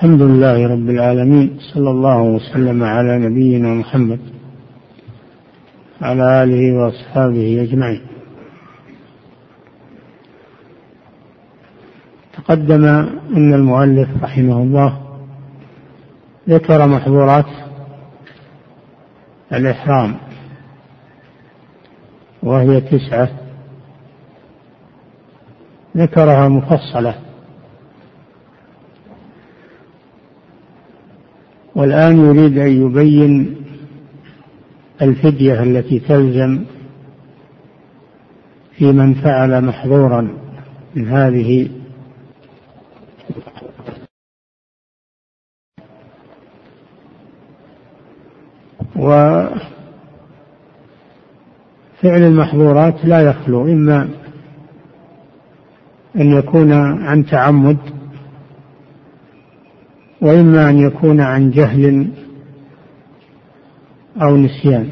الحمد لله رب العالمين صلى الله وسلم على نبينا محمد على آله وأصحابه أجمعين. تقدم أن المؤلف رحمه الله ذكر محظورات الإحرام وهي تسعة. ذكرها مفصلة. والآن يريد أن يبين الفدية التي تلزم في من فعل محظورا من هذه وفعل المحظورات لا يخلو إما أن يكون عن تعمد وإما أن يكون عن جهل أو نسيان.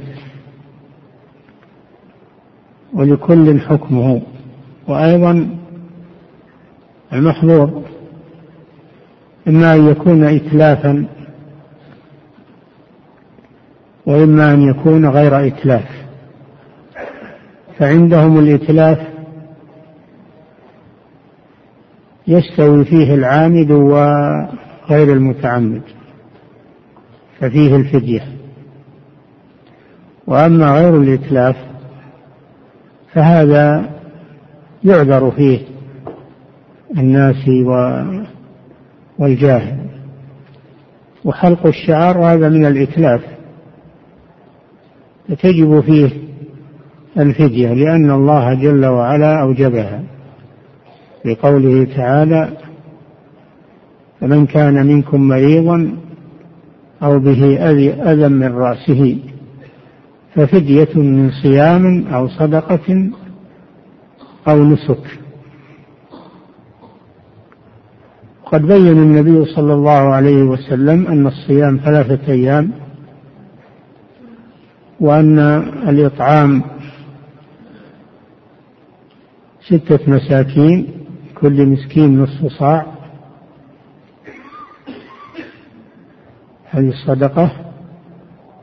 ولكل حكمه. وأيضا المحظور إما أن يكون إتلافا وإما أن يكون غير إتلاف. فعندهم الإتلاف يستوي فيه العامد وغير المتعمد ففيه الفدية. وأما غير الإتلاف فهذا يعذر فيه الناس والجاهل. وحلق الشعر هذا من الإتلاف فتجب فيه الفدية لأن الله جل وعلا أوجبها. بقوله تعالى فمن كان منكم مريضا أو به أذى من رأسه ففدية من صيام أو صدقة أو نسك. قد بين النبي صلى الله عليه وسلم أن الصيام ثلاثة أيام وأن الإطعام ستة مساكين كل مسكين نصف صاع. هذه الصدقة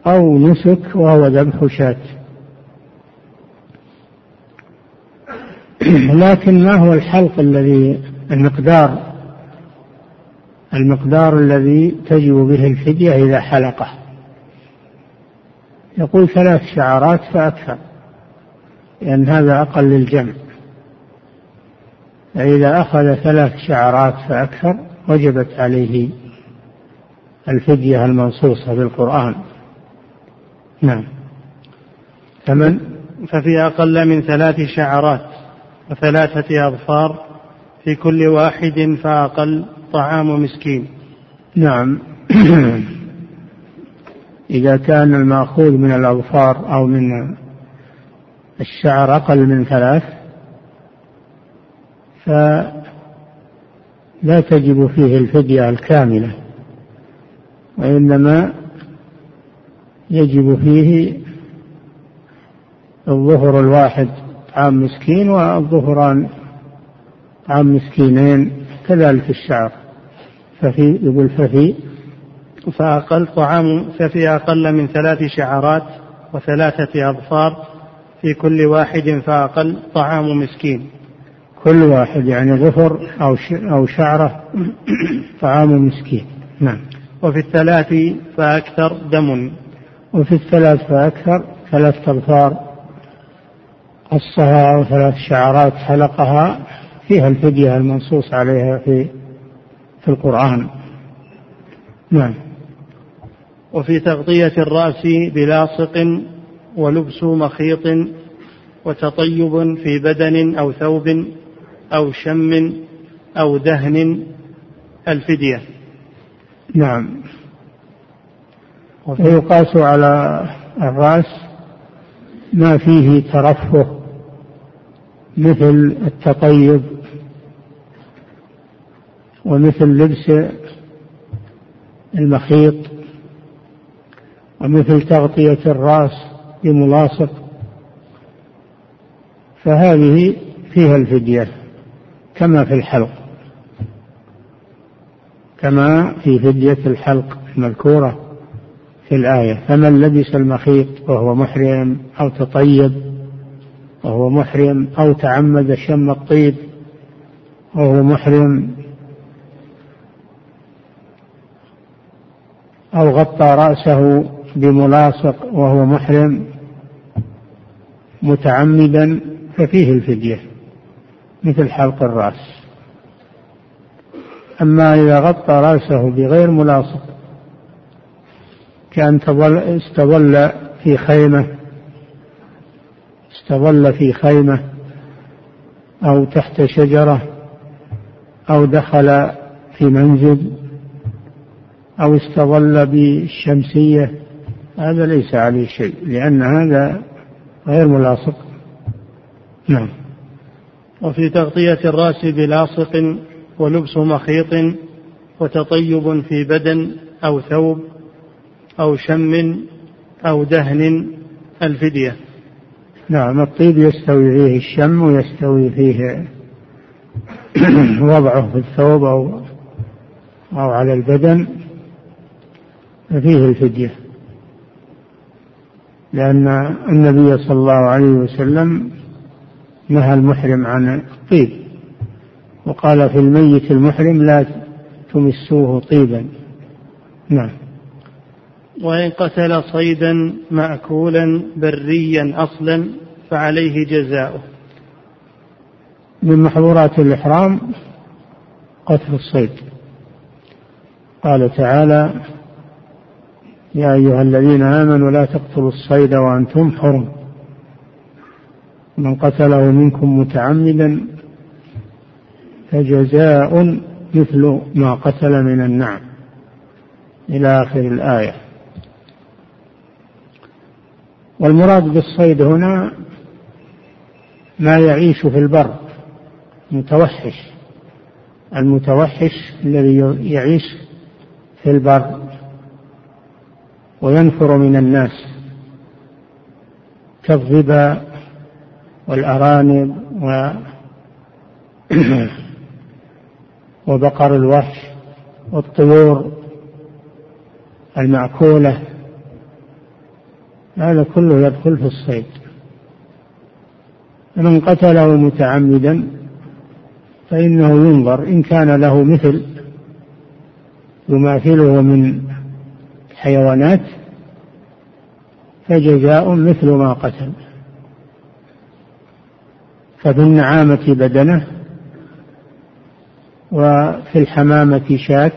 أو نسك وهو ذبح شاة. لكن ما هو الحلق الذي المقدار المقدار الذي تجب به الفدية إذا حلقه؟ يقول ثلاث شعرات فأكثر لأن هذا أقل للجمع. فإذا أخذ ثلاث شعرات فأكثر وجبت عليه الفدية المنصوصة في القرآن نعم. فمن ففي أقل من ثلاث شعرات وثلاثة أظفار في كل واحد فأقل طعام مسكين. نعم. إذا كان المأخوذ من الأظفار أو من الشعر أقل من ثلاث فلا تجب فيه الفدية الكاملة. وإنما يجب فيه الظهر الواحد طعام مسكين والظهران طعام مسكينين كذلك الشعر. ففي يقول ففي فأقل طعام ففي أقل من ثلاث شعرات وثلاثة أظفار في كل واحد فأقل طعام مسكين. كل واحد يعني ظفر أو أو شعرة طعام مسكين. نعم. وفي الثلاث فأكثر دم. وفي الثلاث فأكثر ثلاث أظفار قصها أو ثلاث شعرات حلقها فيها الفدية المنصوص عليها في في القرآن. نعم. وفي تغطية الرأس بلاصق ولبس مخيط وتطيب في بدن أو ثوب أو شم أو دهن الفدية. نعم. ويقاس على الرأس ما فيه ترفه مثل التطيب ومثل لبس المخيط ومثل تغطية الرأس بملاصق. فهذه فيها الفدية كما في الحلق. كما في فدية الحلق المذكورة في الآية. فمن لبس المخيط وهو محرم أو تطيب وهو محرم أو تعمد شم الطيب وهو محرم أو غطى رأسه بملاصق وهو محرم متعمدا ففيه الفدية مثل حلق الرأس. أما إذا غطى رأسه بغير ملاصق كأن استظل في خيمة استظل في خيمة أو تحت شجرة أو دخل في منزل أو استظل بالشمسية هذا ليس عليه شيء لأن هذا غير ملاصق. نعم. وفي تغطية الرأس بلاصق ولبس مخيط وتطيب في بدن أو ثوب أو شم أو دهن الفدية. نعم الطيب يستوي فيه الشم ويستوي فيه وضعه في الثوب أو أو على البدن ففيه الفدية. لأن النبي صلى الله عليه وسلم نهى المحرم عن الطيب. وقال في الميت المحرم لا تمسوه طيبا. نعم. وإن قتل صيدا مأكولا بريا أصلا فعليه جزاؤه. من محظورات الإحرام قتل الصيد. قال تعالى يا أيها الذين آمنوا لا تقتلوا الصيد وأنتم حرم. من قتله منكم متعمدا فجزاء مثل ما قتل من النعم. إلى آخر الآية. والمراد بالصيد هنا ما يعيش في البر متوحش. المتوحش الذي يعيش في البر وينفر من الناس كالظبا والأرانب و وبقر الوحش والطيور المأكولة. هذا كله يدخل في الصيد. من قتله متعمدا فإنه ينظر إن كان له مثل يماثله من حيوانات فجزاء مثل ما قتل. ففي النعامة بدنه وفي الحمامة شاة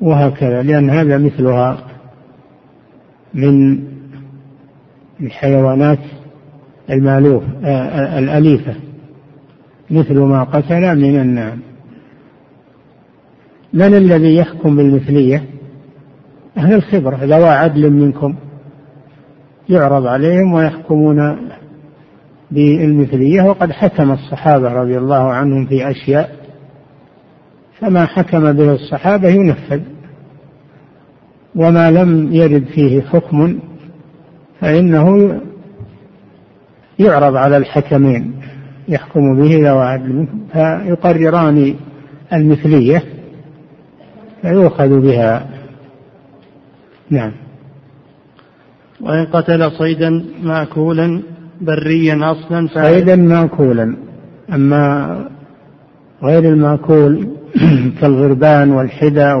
وهكذا لأن هذا مثلها من الحيوانات المألوف آه، الأليفة مثل ما قتل من النعم. من الذي يحكم بالمثلية؟ أهل الخبرة ذوى عدل منكم يعرض عليهم ويحكمون بالمثلية. وقد حكم الصحابة رضي الله عنهم في أشياء فما حكم به الصحابة ينفذ. وما لم يرد فيه حكم فإنه يعرض على الحكمين يحكم به ذوى عدل منكم. فيقرران المثلية فيؤخذ بها. نعم. وإن قتل صيدا مأكولا بريا أصلا صيدا مأكولا. أما غير المأكول كالغربان والحدى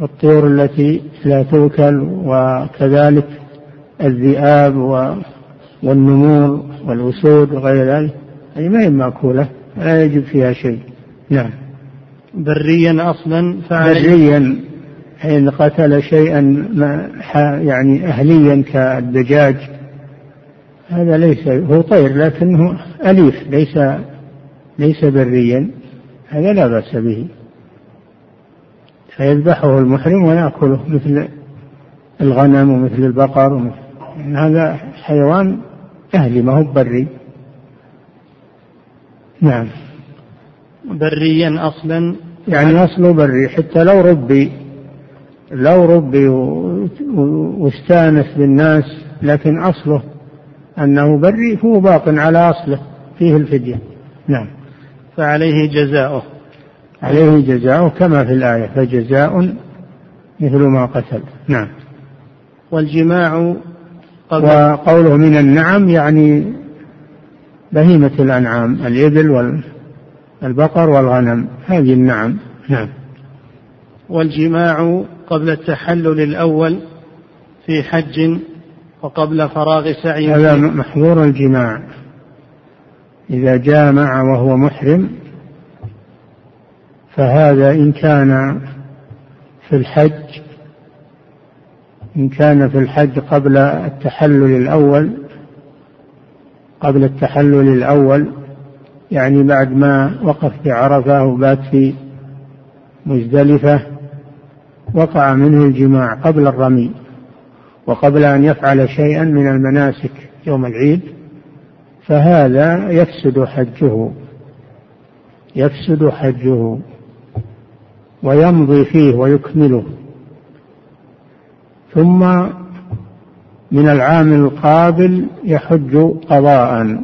والطيور التي لا تؤكل وكذلك الذئاب والنمور والأسود وغير ذلك. هذه ما هي مأكولة لا يجب فيها شيء. نعم. بريا أصلا بريا حين قتل شيئا يعني أهليا كالدجاج. هذا ليس هو طير لكنه أليف ليس ليس بريا. هذا لا بأس به. فيذبحه المحرم ويأكله مثل الغنم ومثل البقر ومثل هذا حيوان أهلي ما هو بري. نعم. بريا أصلا. يعني أصله بري حتى لو ربي لو ربي واستانس بالناس لكن أصله أنه بري فهو باق على أصله فيه الفدية. نعم. فعليه جزاؤه. عليه جزاء كما في الآية فجزاء مثل ما قتل. نعم. والجماع قبل وقوله من النعم يعني بهيمة الأنعام الإبل والبقر والغنم هذه النعم. نعم. والجماع قبل التحلل الأول في حج وقبل فراغ سعي. هذا محظور الجماع. إذا جامع وهو محرم فهذا إن كان في الحج إن كان في الحج قبل التحلل الأول قبل التحلل الأول يعني بعد ما وقف في عرفة وبات في مزدلفة وقع منه الجماع قبل الرمي وقبل أن يفعل شيئا من المناسك يوم العيد فهذا يفسد حجه يفسد حجه ويمضي فيه ويكمله. ثم من العام القابل يحج قضاء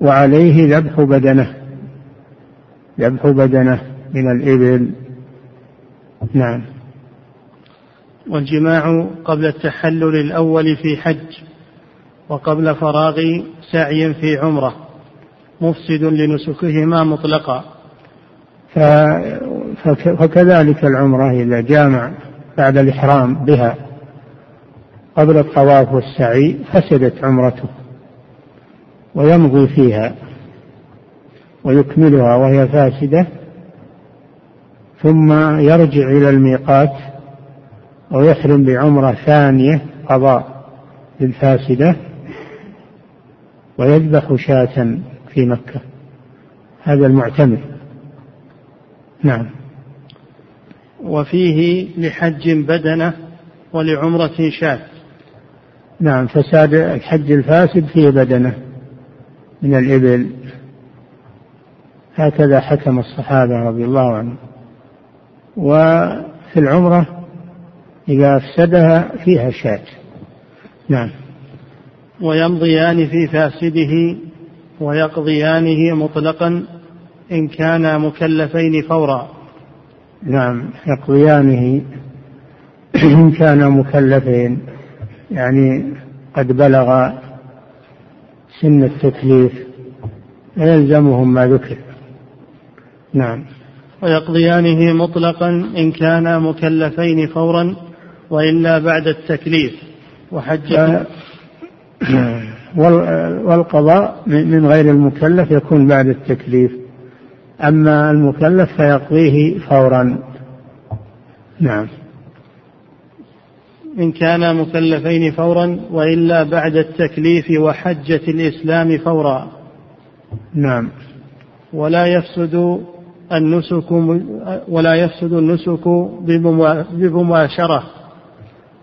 وعليه ذبح بدنه ذبح بدنه من الإبل. نعم. والجماع قبل التحلل الأول في حج. وقبل فراغ سعي في عمرة مفسد لنسكهما مطلقا. فكذلك العمرة إذا جامع بعد الإحرام بها قبل الطواف والسعي فسدت عمرته ويمضي فيها ويكملها وهي فاسدة ثم يرجع إلى الميقات ويحرم بعمرة ثانية قضاء للفاسدة. ويذبح شاة في مكة. هذا المعتمر. نعم. وفيه لحج بدنة ولعمرة شاة. نعم فساد الحج الفاسد فيه بدنة من الإبل. هكذا حكم الصحابة رضي الله عنهم. وفي العمرة إذا أفسدها فيها شاة. نعم. ويمضيان في فاسده ويقضيانه مطلقا إن كانا مكلفين فورا. نعم يقضيانه إن كانا مكلفين يعني قد بلغ سن التكليف فيلزمهم ما ذكر. نعم. ويقضيانه مطلقا إن كانا مكلفين فورا وإلا بعد التكليف وحجة والقضاء من غير المكلف يكون بعد التكليف. أما المكلف فيقضيه فورا. نعم. إن كانا مكلفين فورا وإلا بعد التكليف وحجة الإسلام فورا. نعم. ولا يفسد النسك ولا يفسد النسك بمباشرة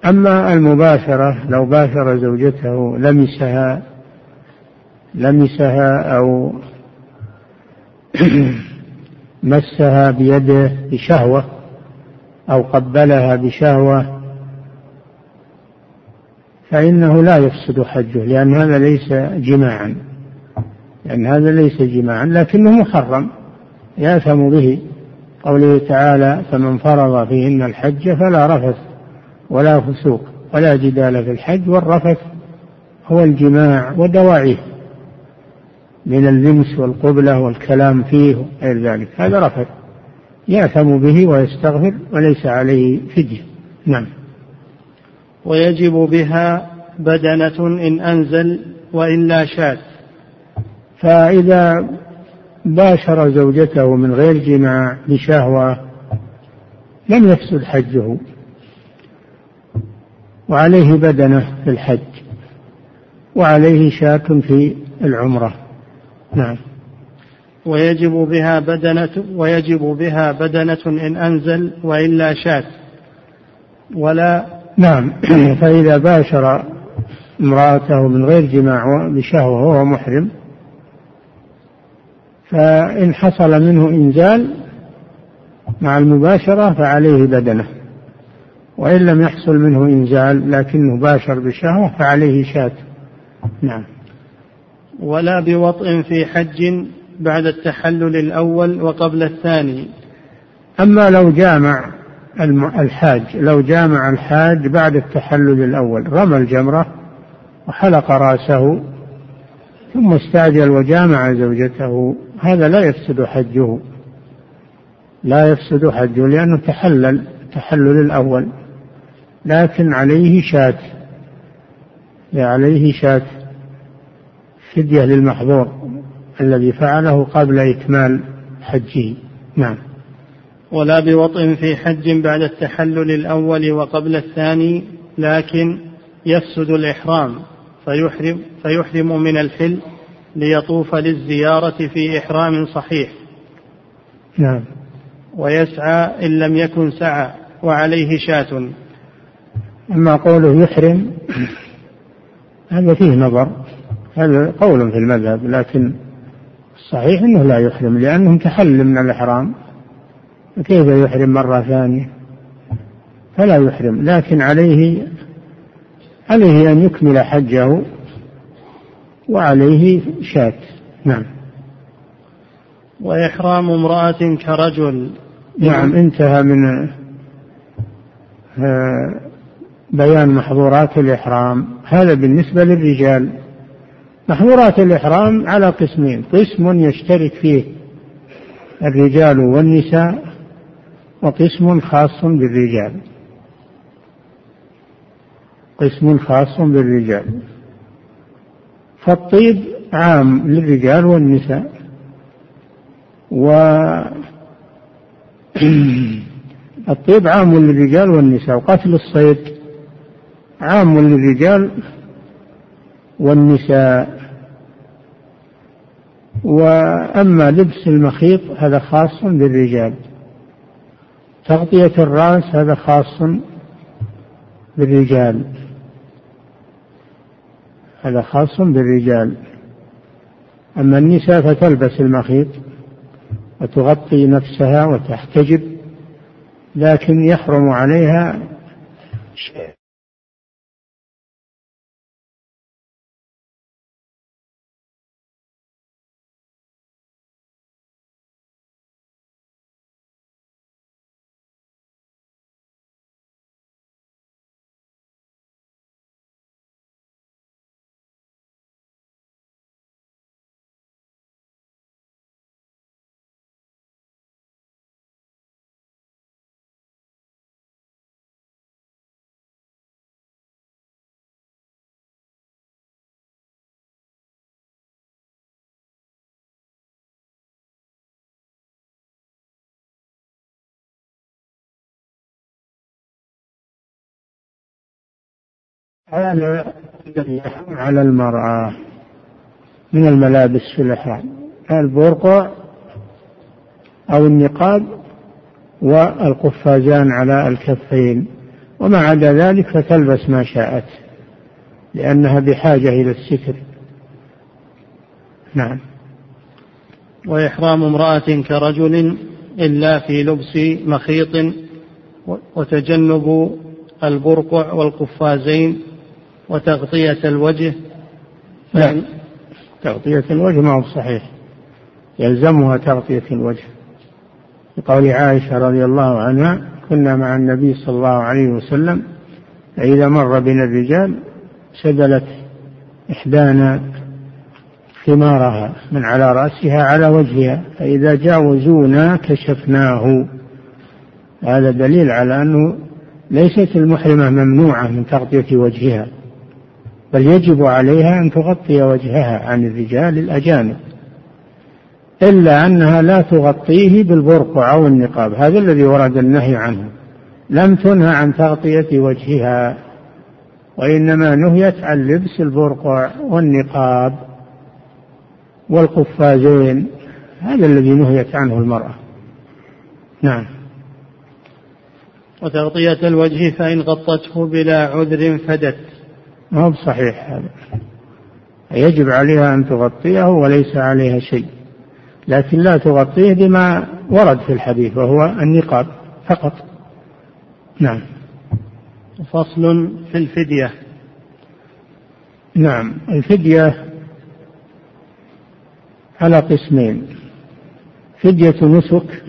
أما المباشرة لو باشر زوجته لمسها لمسها أو مسها بيده بشهوة أو قبلها بشهوة فإنه لا يفسد حجه لأن هذا ليس جماعا. لأن هذا ليس جماعا لكنه محرم يأثم به قوله تعالى فمن فرض فيهن الحج فلا رفث. ولا فسوق ولا جدال في الحج والرفث هو الجماع ودواعيه من اللمس والقبلة والكلام فيه وغير ذلك. هذا رفث يأثم به ويستغفر وليس عليه فدية. نعم. ويجب بها بدنة إن أنزل وإلا شاذ. فإذا باشر زوجته من غير جماع بشهوة لم يفسد حجه. وعليه بدنة في الحج وعليه شاة في العمرة. نعم. ويجب بها بدنة ويجب بها بدنة إن أنزل وإلا شاة. ولا نعم. فإذا باشر امرأته من غير جماع بشهوة وهو محرم فإن حصل منه إنزال مع المباشرة فعليه بدنة. وإن لم يحصل منه إنزال لكنه باشر بشهوة فعليه شاة. نعم. ولا بوطء في حج بعد التحلل الأول وقبل الثاني. أما لو جامع الحاج لو جامع الحاج بعد التحلل الأول رمى الجمرة وحلق رأسه ثم استعجل وجامع زوجته هذا لا يفسد حجه. لا يفسد حجه لأنه تحلل التحلل الأول. لكن عليه شاة عليه شاة فدية للمحظور الذي فعله قبل إكمال حجه. نعم. ولا بوطء في حج بعد التحلل الأول وقبل الثاني لكن يفسد الإحرام فيحرم, فيحرم من الحل ليطوف للزيارة في إحرام صحيح. نعم. ويسعى إن لم يكن سعى وعليه شاة أما قوله يحرم هذا فيه نظر. هذا قول في المذهب لكن الصحيح أنه لا يحرم لأنه تحل من الإحرام. فكيف يحرم مرة ثانية؟ فلا يحرم لكن عليه عليه أن يكمل حجه وعليه شاة. نعم. وإحرام امرأة كرجل. نعم انتهى من آه، بيان محظورات الإحرام. هذا بالنسبة للرجال. محظورات الإحرام على قسمين. قسم يشترك فيه الرجال والنساء وقسم خاص بالرجال. قسم خاص بالرجال. فالطيب عام للرجال والنساء. و الطيب عام للرجال والنساء. وقتل الصيد. عام للرجال والنساء. وأما لبس المخيط هذا خاص بالرجال. تغطية الرأس هذا خاص بالرجال. هذا خاص بالرجال. أما النساء فتلبس المخيط وتغطي نفسها وتحتجب لكن يحرم عليها هذا يحرم على المرأة من الملابس في الإحرام البرقع أو النقاب والقفازان على الكفين وما عدا ذلك فتلبس ما شاءت لأنها بحاجة إلى الستر. نعم. وإحرام امرأة كرجل إلا في لبس مخيط وتجنب البرقع والقفازين وتغطية الوجه؟ لا. تغطية الوجه ما هو صحيح. يلزمها تغطية الوجه. لقول عائشة رضي الله عنها كنا مع النبي صلى الله عليه وسلم فإذا مر بنا الرجال سدلت إحدانا ثمارها من على رأسها على وجهها فإذا جاوزونا كشفناه. هذا دليل على أنه ليست المحرمة ممنوعة من تغطية وجهها. بل يجب عليها أن تغطي وجهها عن الرجال الأجانب إلا أنها لا تغطيه بالبرقع أو النقاب هذا الذي ورد النهي عنه. لم تنهى عن تغطية وجهها وإنما نهيت عن لبس البرقع والنقاب والقفازين هذا الذي نهيت عنه المرأة. نعم. وتغطية الوجه فإن غطته بلا عذر فدت. ما هو بصحيح هذا. يجب عليها أن تغطيه وليس عليها شيء. لكن لا تغطيه بما ورد في الحديث وهو النقاب فقط. نعم. فصل في الفدية. نعم. الفدية على قسمين. فدية نسك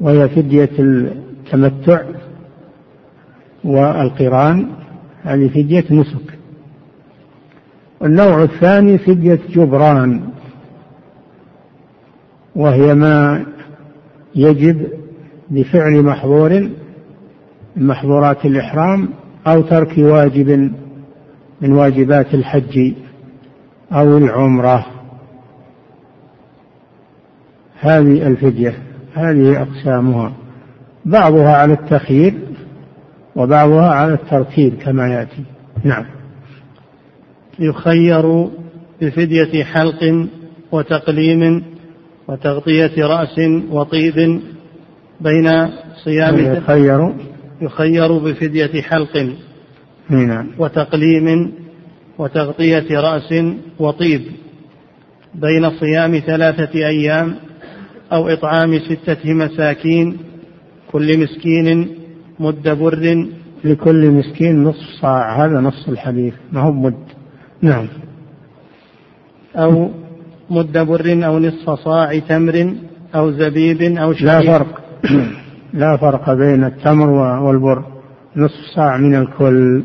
وهي فدية التمتع والقران. هذه فدية نسك. النوع الثاني فدية جبران. وهي ما يجب بفعل محظور محظورات الإحرام أو ترك واجب من واجبات الحج أو العمرة. هذه الفدية هذه أقسامها. بعضها على التخيير وبعضها على الترتيب كما يأتي. نعم. يخير بفدية حلق وتقليم وتغطية رأس وطيب بين صيام يخير. يخير بفدية حلق نعم. وتقليم وتغطية رأس وطيب بين صيام ثلاثة أيام أو إطعام ستة مساكين كل مسكين مد بر. لكل مسكين نصف صاع. هذا نص الحديث ما هو مد. نعم. أو مد بر أو نصف صاع تمر أو زبيب أو شعير. لا فرق. لا فرق بين التمر والبر. نصف صاع من الكل.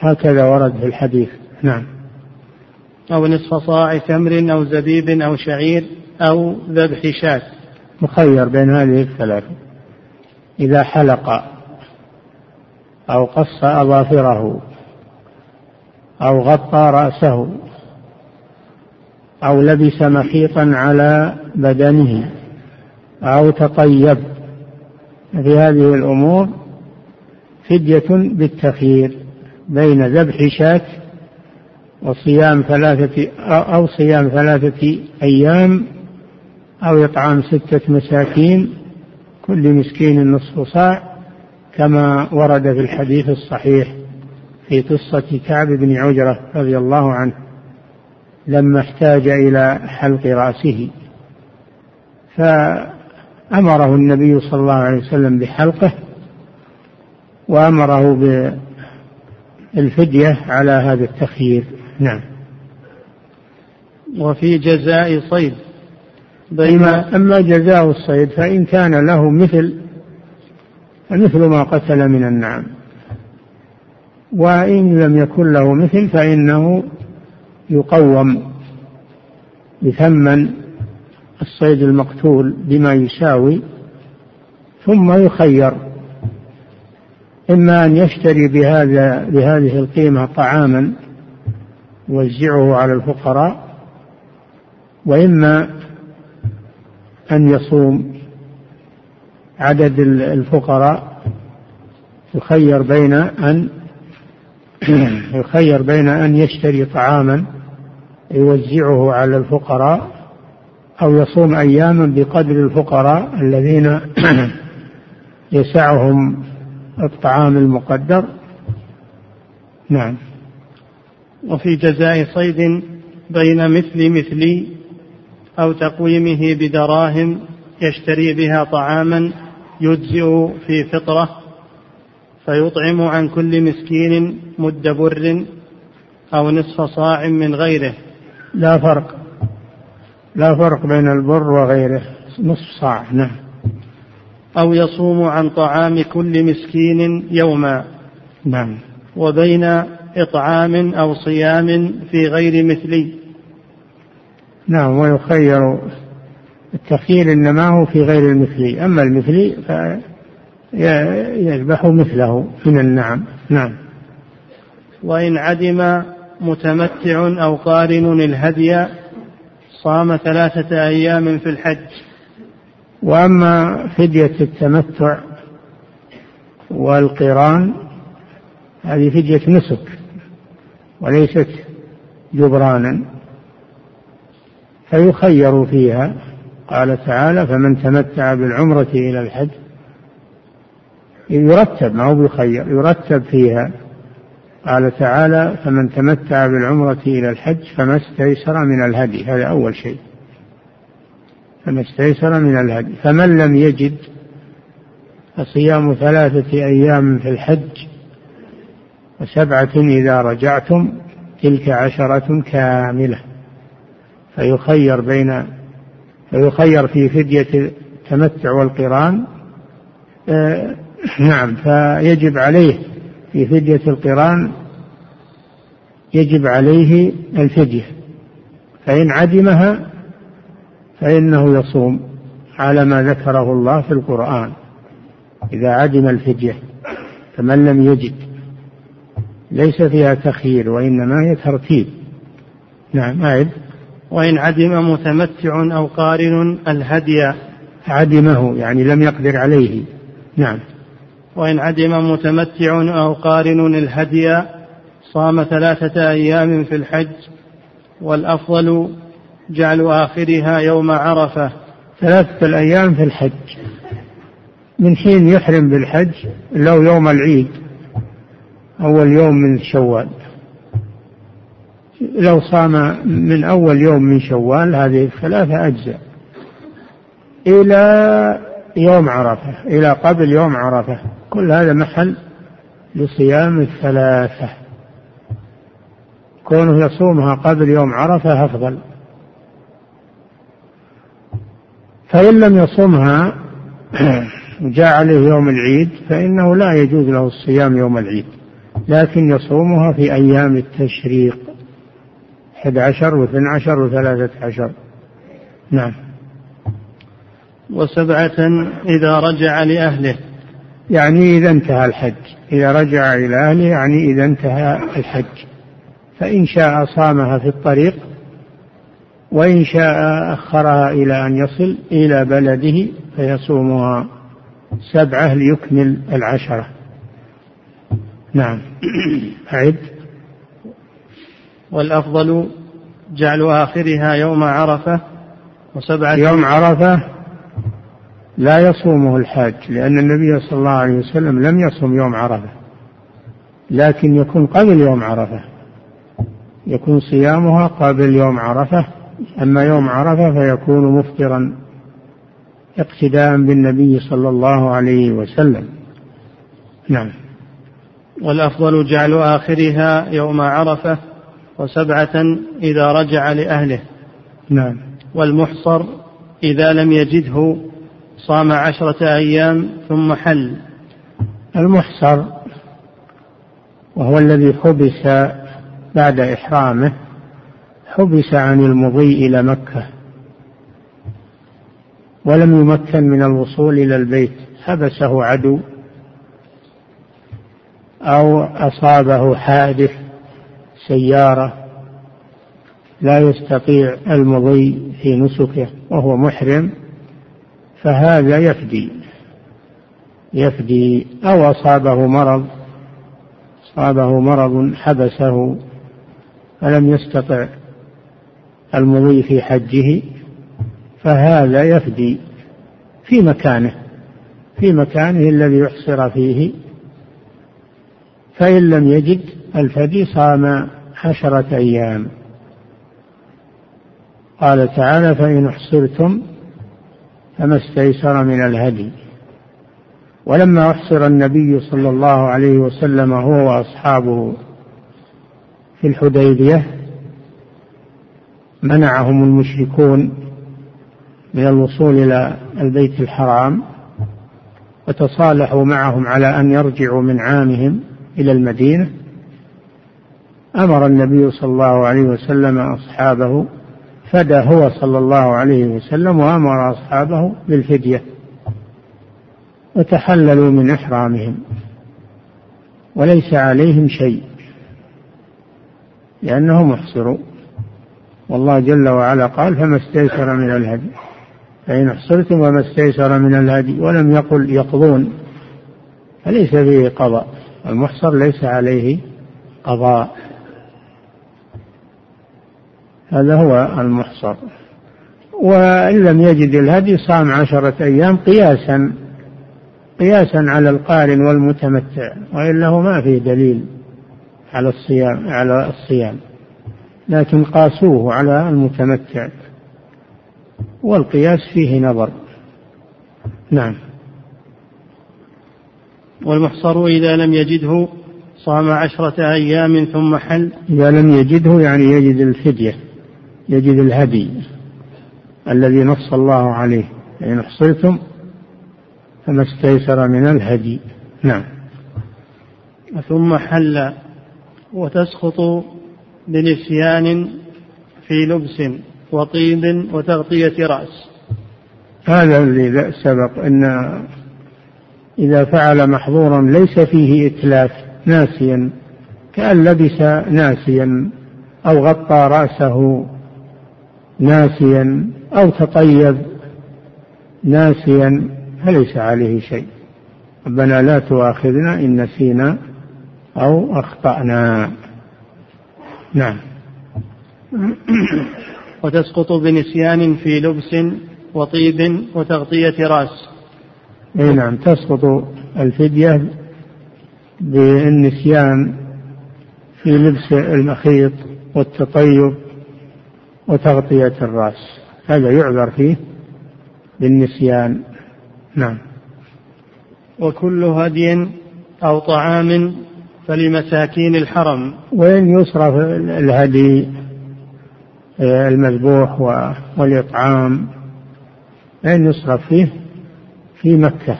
هكذا ورد في الحديث. نعم. أو نصف صاع تمر أو زبيب أو شعير أو ذبح شاة. مخير بين هذه الثلاثة. إذا حلق أو قص أظافره أو غطى رأسه أو لبس مخيطا على بدنه أو تطيب. في هذه الأمور فدية بالتخيير بين ذبح شاة وصيام ثلاثة أو صيام ثلاثة أيام أو إطعام ستة مساكين كل مسكين نصف صاع. كما ورد في الحديث الصحيح في قصة كعب بن عجرة رضي الله عنه لما احتاج إلى حلق رأسه. فأمره النبي صلى الله عليه وسلم بحلقه وأمره بالفدية على هذا التخيير. نعم. وفي جزاء صيد. أما, أما جزاء الصيد فإن كان له مثل فمثل ما قتل من النعم. وإن لم يكن له مثل فإنه يقوم بثمن الصيد المقتول بما يساوي ثم يخير. إما أن يشتري بهذا بهذه القيمة طعاما يوزعه على الفقراء وإما أن يصوم. عدد الفقراء يخير بين أن يخير بين أن يشتري طعاما يوزعه على الفقراء أو يصوم أياما بقدر الفقراء الذين يسعهم الطعام المقدر. نعم. وفي جزاء صيد بين مثل مثلي أو تقويمه بدراهم يشتري بها طعاما يجزئ في فطرة فيطعم عن كل مسكين مد بر أو نصف صاع من غيره. لا فرق. لا فرق بين البر وغيره. نصف صاع نعم. أو يصوم عن طعام كل مسكين يوما. نعم. وبين إطعام أو صيام في غير مثلي. نعم ويخير التخيير إنما هو في غير المثلي. أما المثلي فيذبح مثله. من النعم نعم. وإن عدم متمتع أو قارن الهدي صام ثلاثة أيام في الحج. وأما فدية التمتع والقران هذه فدية نسك وليست جبرانا فيخير فيها. قال تعالى فمن تمتع بالعمرة إلى الحج يرتب ما هو بيخير يرتب فيها. قال تعالى فمن تمتع بالعمرة إلى الحج فما استيسر من الهدي هذا أول شيء. فما استيسر من الهدي فمن لم يجد فصيام ثلاثة أيام في الحج وسبعة إذا رجعتم تلك عشرة كاملة فيخير بين فيخير في فدية التمتع والقران. آه نعم فيجب عليه في فدية القران يجب عليه الفدية. فإن عدمها فإنه يصوم على ما ذكره الله في القرآن. إذا عدم الفدية فمن لم يجد ليس فيها تخيير وإنما هي ترتيب. نعم أعد. وإن عدم متمتع أو قارن الهدي عدمه يعني لم يقدر عليه. نعم. وإن عدم متمتع أو قارن الهدي صام ثلاثة أيام في الحج والأفضل جعل آخرها يوم عرفة. ثلاثة الأيام في الحج. من حين يحرم بالحج لو يوم العيد أول يوم من شوال. لو صام من أول يوم من شوال هذه الثلاثة أجزاء. إلى يوم عرفة إلى قبل يوم عرفة. كل هذا محل لصيام الثلاثة. كونه يصومها قبل يوم عرفة أفضل. فإن لم يصومها جاء عليه يوم العيد فإنه لا يجوز له الصيام يوم العيد لكن يصومها في أيام التشريق. 11 و12 و13 عشر. نعم. وسبعة إذا رجع لأهله. يعني إذا انتهى الحج. إذا رجع إلى أهله يعني إذا انتهى الحج. فإن شاء صامها في الطريق وإن شاء أخرها إلى أن يصل إلى بلده فيصومها سبعة ليكمل العشرة. نعم. أعد. والأفضل جعل آخرها يوم عرفة وسبعة يوم عرفة لا يصومه الحاج لأن النبي صلى الله عليه وسلم لم يصوم يوم عرفة لكن يكون قبل يوم عرفة يكون صيامها قبل يوم عرفة أما يوم عرفة فيكون مفطرا اقتداء بالنبي صلى الله عليه وسلم. نعم. والأفضل جعل آخرها يوم عرفة وسبعة إذا رجع لأهله. نعم. والمحصر إذا لم يجده صام عشرة أيام ثم حل. المحصر وهو الذي حبس بعد إحرامه حبس عن المضي إلى مكة. ولم يمكن من الوصول إلى البيت حبسه عدو أو أصابه حادث سيارة لا يستطيع المضي في نسكه وهو محرم فهذا يفدي. يفدي أو أصابه مرض أصابه مرض حبسه فلم يستطع المضي في حجه فهذا يفدي في مكانه في مكانه الذي يحصر فيه. فإن لم يجد الفدي صام عشرة أيام. قال تعالى فإن أحصرتم فما استيسر من الهدي. ولما أحصر النبي صلى الله عليه وسلم هو وأصحابه في الحديبية منعهم المشركون من الوصول إلى البيت الحرام وتصالحوا معهم على أن يرجعوا من عامهم إلى المدينة. أمر النبي صلى الله عليه وسلم أصحابه فدى هو صلى الله عليه وسلم وأمر أصحابه بالفدية وتحللوا من إحرامهم وليس عليهم شيء لأنهم أحصروا والله جل وعلا قال فما استيسر من الهدي فإن أحصرتم وما استيسر من الهدي ولم يقل يقضون فليس فيه قضاء المحصر ليس عليه قضاء. هذا هو المحصر. وإن لم يجد الهدي صام عشرة أيام قياسا قياسا على القارن والمتمتع وإلا هو ما فيه دليل على الصيام على الصيام. لكن قاسوه على المتمتع. والقياس فيه نظر. نعم. والمحصر إذا لم يجده صام عشرة أيام ثم حل. إذا لم يجده يعني يجد الفدية. يجد الهدي الذي نص الله عليه فإن أحصرتم فما استيسر من الهدي. نعم. ثم حل وتسقط بنسيان في لبس وطيب وتغطية رأس. هذا الذي سبق أن إذا فعل محظورا ليس فيه إتلاف ناسيا كأن لبس ناسيا أو غطى رأسه ناسيا أو تطيب ناسيا فليس عليه شيء. ربنا لا تؤاخذنا إن نسينا أو أخطأنا. نعم. وتسقط بنسيان في لبس وطيب وتغطية رأس. إي نعم تسقط الفدية بالنسيان في لبس المخيط والتطيب وتغطية الرأس. هذا يعذر فيه بالنسيان. نعم. وكل هدي أو طعام فلمساكين الحرم. وإن يصرف الهدي؟ آه، المذبوح والإطعام. إن يصرف فيه؟ في مكة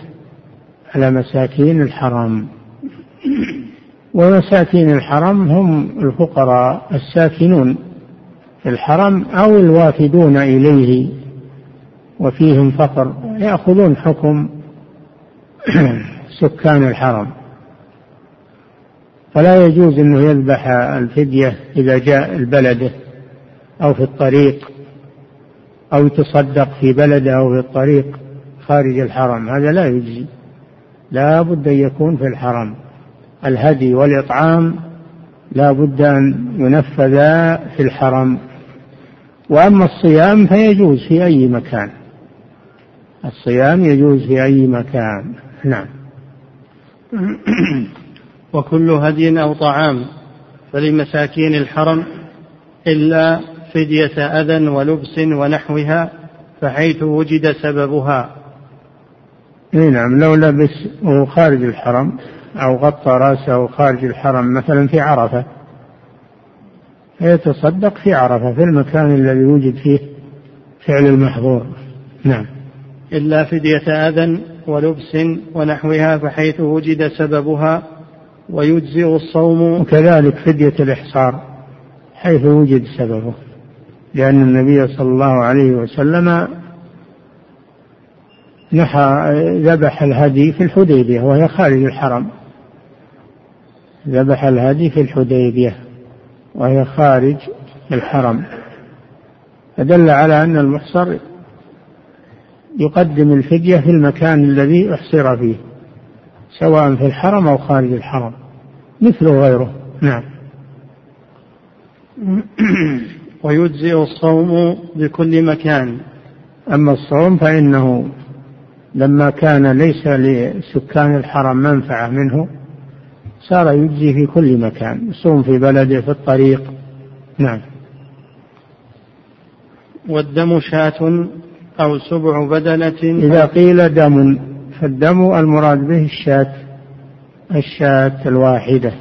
على مساكين الحرم. ومساكين الحرم هم الفقراء الساكنون. الحرم أو الوافدون إليه وفيهم فقر يأخذون حكم سكان الحرم فلا يجوز أنه يذبح الفدية إذا جاء البلد أو في الطريق أو يتصدق في بلده أو في الطريق خارج الحرم. هذا لا يجزي لا بد أن يكون في الحرم. الهدي والإطعام لا بد أن ينفذا في الحرم. وأما الصيام فيجوز في أي مكان. الصيام يجوز في أي مكان. نعم. وكل هدي أو طعام فلمساكين الحرم إلا فدية أذى ولبس ونحوها فحيث وجد سببها. إي نعم. لو لبس وهو خارج الحرم أو غطى رأسه خارج الحرم مثلا في عرفة فيتصدق في عرفة في المكان الذي وجد فيه فعل المحظور. نعم. إلا فدية اذى ولبس ونحوها فحيث وجد سببها ويجزئ الصوم. وكذلك فدية الإحصار حيث وجد سببه. لأن النبي صلى الله عليه وسلم نحى ذبح الهدي في الحديبية وهي خارج الحرم. ذبح الهدي في الحديبية. وهي خارج الحرم. فدل على أن المحصر يقدم الفدية في المكان الذي أحصر فيه سواء في الحرم أو خارج الحرم مثله غيره. نعم. ويجزئ الصوم بكل مكان. أما الصوم فإنه لما كان ليس لسكان الحرم منفعة منه صار يجزي في كل مكان يصوم في بلده في الطريق. نعم. والدم شاة أو سبع بدنة إذا قيل دم فالدم المراد به الشاة الشاة الواحدة.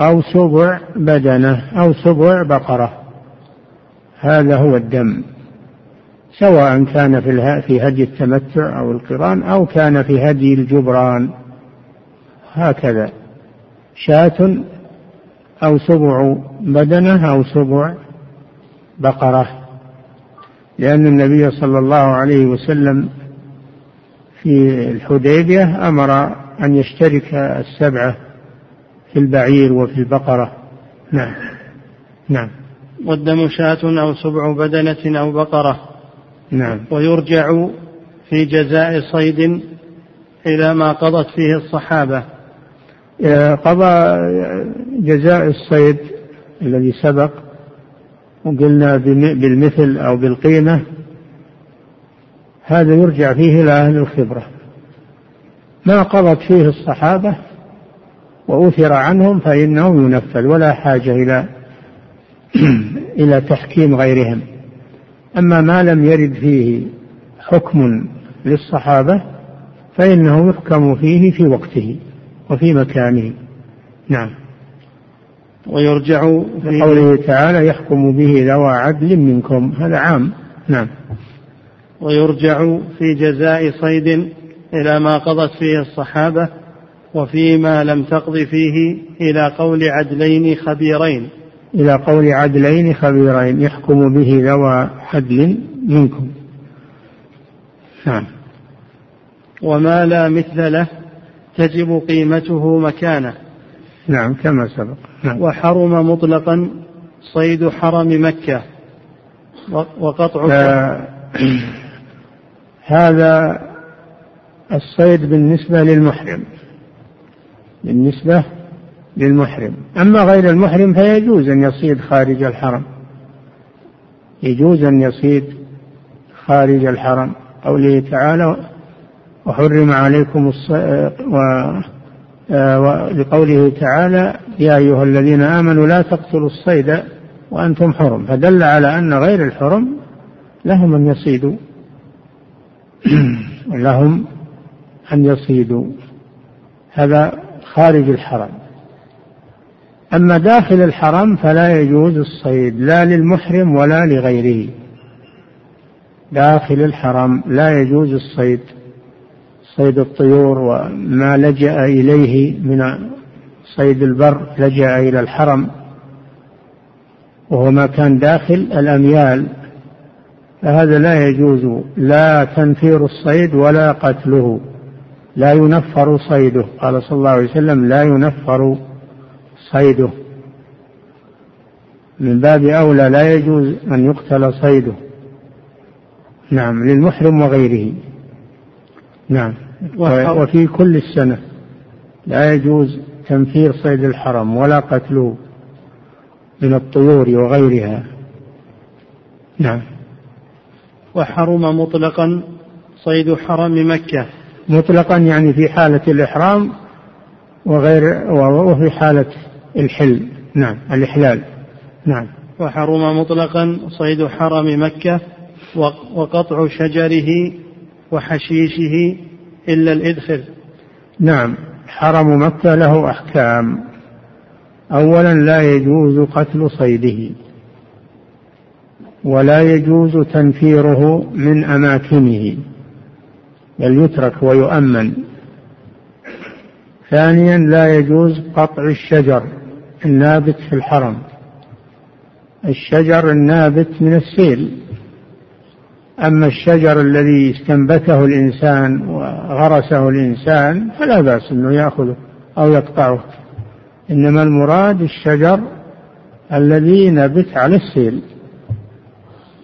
أو سبع بدنة أو سبع بقرة. هذا هو الدم. سواء كان في في هدي التمتع أو القران أو كان في هدي الجبران. هكذا. شاة أو سبع بدنة أو سبع بقرة. لأن النبي صلى الله عليه وسلم في الحديبية أمر أن يشترك السبعة في البعير وفي البقرة. نعم. نعم. والدم شاة أو سبع بدنة أو بقرة. نعم. ويرجع في جزاء صيد إلى ما قضت فيه الصحابة. قضى جزاء الصيد الذي سبق وقلنا بالمثل أو بالقيمة هذا يرجع فيه إلى أهل الخبرة. ما قضت فيه الصحابة وأثر عنهم فإنه ينفذ ولا حاجة إلى إلى تحكيم غيرهم. أما ما لم يرد فيه حكم للصحابة فإنه يحكم فيه في وقته. وفي مكانه. نعم. ويرجع في قوله تعالى يحكم به ذوى عدل منكم. هذا عام. نعم. ويرجع في جزاء صيد إلى ما قضت فيه الصحابة وفيما لم تقض فيه إلى قول عدلين خبيرين. إلى قول عدلين خبيرين يحكم به ذوى عدل منكم. نعم. وما لا مثل له تجب قيمته مكانه. نعم كما سبق. نعم. وحرم مطلقا صيد حرم مكة. وقطع آه هذا الصيد بالنسبة للمحرم. بالنسبة للمحرم. أما غير المحرم فيجوز أن يصيد خارج الحرم. يجوز أن يصيد خارج الحرم. قوله تعالى وحرم عليكم الص... و... ولقوله تعالى يا أيها الذين آمنوا لا تقتلوا الصيد وأنتم حرم. فدل على أن غير الحرم لهم أن يصيدوا. لهم أن يصيدوا. هذا خارج الحرم. أما داخل الحرم فلا يجوز الصيد لا للمحرم ولا لغيره. داخل الحرم لا يجوز الصيد. صيد الطيور وما لجأ إليه من صيد البر لجأ إلى الحرم وهو ما كان داخل الأميال فهذا لا يجوز لا تنفير الصيد ولا قتله لا ينفر صيده قال صلى الله عليه وسلم لا ينفر صيده. من باب أولى لا يجوز أن يقتل صيده. نعم للمحرم وغيره. نعم. وفي كل السنة. لا يجوز تنفير صيد الحرم ولا قتله من الطيور وغيرها. نعم. وحرم مطلقا صيد حرم مكة. مطلقا يعني في حالة الإحرام وغير وفي حالة الحل. نعم الإحلال. نعم. وحرم مطلقا صيد حرم مكة وقطع شجره وحشيشه إلا الإدخر نعم. حرم مكة له أحكام. أولا لا يجوز قتل صيده. ولا يجوز تنفيره من أماكنه. بل يترك ويؤمن. ثانيا لا يجوز قطع الشجر النابت في الحرم. الشجر النابت من السيل. أما الشجر الذي استنبته الإنسان وغرسه الإنسان فلا بأس أنه يأخذه أو يقطعه. إنما المراد الشجر الذي نبت على السيل.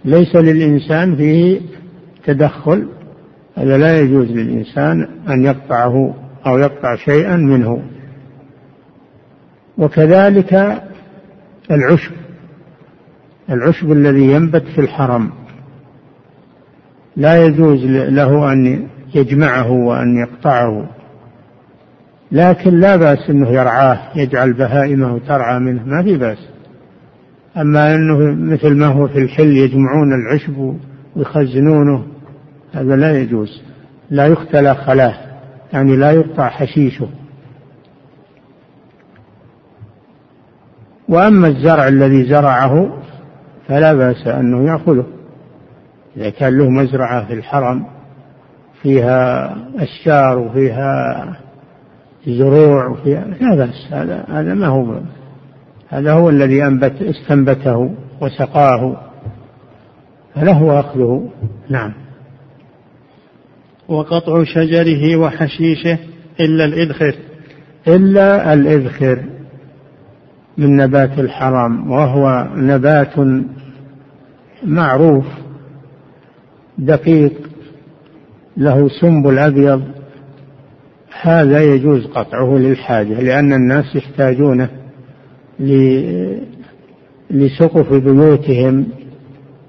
ليس للإنسان فيه تدخل هذا لا يجوز للإنسان أن يقطعه أو يقطع شيئا منه. وكذلك العشب. العشب الذي ينبت في الحرم. لا يجوز له أن يجمعه وأن يقطعه. لكن لا بأس أنه يرعاه يجعل بهائمه ترعى منه ما في بأس. أما أنه مثل ما هو في الحل يجمعون العشب ويخزنونه هذا لا يجوز. لا يختلى خلاه يعني لا يقطع حشيشه. وأما الزرع الذي زرعه فلا بأس أنه يأخذه. إذا كان له مزرعة في الحرم فيها أشجار وفيها زروع وفيها لا بأس هذا هذا ما هو هذا هو الذي أنبت استنبته وسقاه فله أخذه نعم. وقطع شجره وحشيشه إلا الإذخر. إلا الإذخر من نبات الحرام وهو نبات معروف. دقيق له سنبل أبيض هذا يجوز قطعه للحاجة لأن الناس يحتاجونه لسقف بيوتهم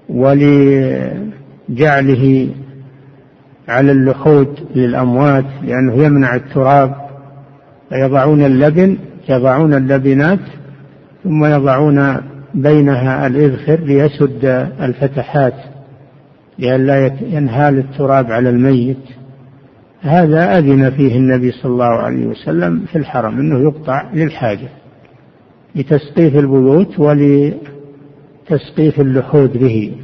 ولجعله على اللحود للأموات لأنه يمنع التراب فيضعون اللبن يضعون اللبنات ثم يضعون بينها الإذخر ليسد الفتحات. لئلا ينهال التراب على الميت. هذا أذن فيه النبي صلى الله عليه وسلم في الحرم أنه يقطع للحاجة لتسقيف البيوت ولتسقيف اللحود به.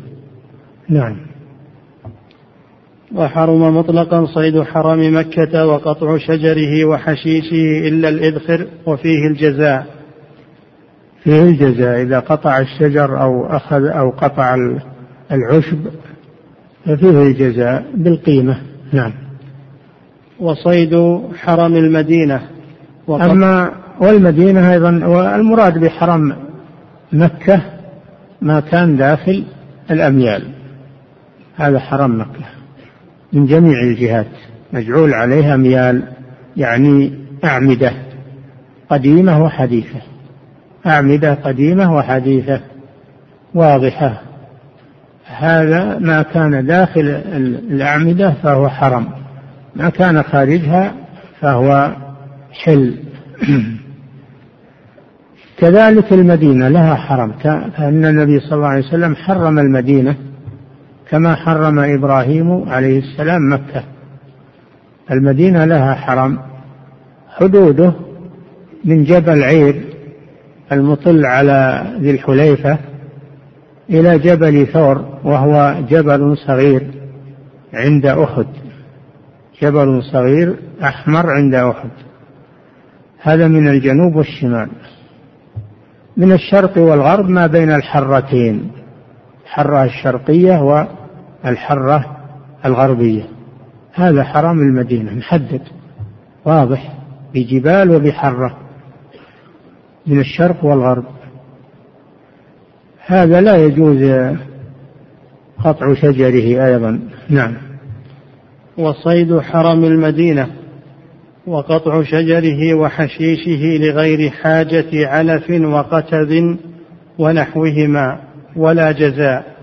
نعم. وحرم مطلقا صيد حرم مكة وقطع شجره وحشيشه إلا الإذخر وفيه الجزاء. فيه الجزاء إذا قطع الشجر أو أخذ أو قطع العشب ففيه الجزاء بالقيمة. نعم. وصيد حرم المدينة. أما والمدينة أيضا والمراد بحرم مكة ما كان داخل الأميال. هذا حرم مكة. من جميع الجهات. مجعول عليها أميال يعني أعمدة. قديمة وحديثة. أعمدة قديمة وحديثة. واضحة. هذا ما كان داخل الأعمدة فهو حرم ما كان خارجها فهو حل. كذلك المدينة لها حرم. فإن النبي صلى الله عليه وسلم حرم المدينة كما حرم إبراهيم عليه السلام مكة. المدينة لها حرم. حدوده من جبل عير المطل على ذي الحليفة إلى جبل ثور وهو جبل صغير عند أحد. جبل صغير أحمر عند أحد. هذا من الجنوب والشمال. من الشرق والغرب ما بين الحرتين. الحرة الشرقية والحرة الغربية. هذا حرم المدينة محدد واضح. بجبال وبحرة. من الشرق والغرب. هذا لا يجوز قطع شجره أيضا. نعم. وصيد حرم المدينة وقطع شجره وحشيشه لغير حاجة علف وقتب ونحوهما ولا جزاء.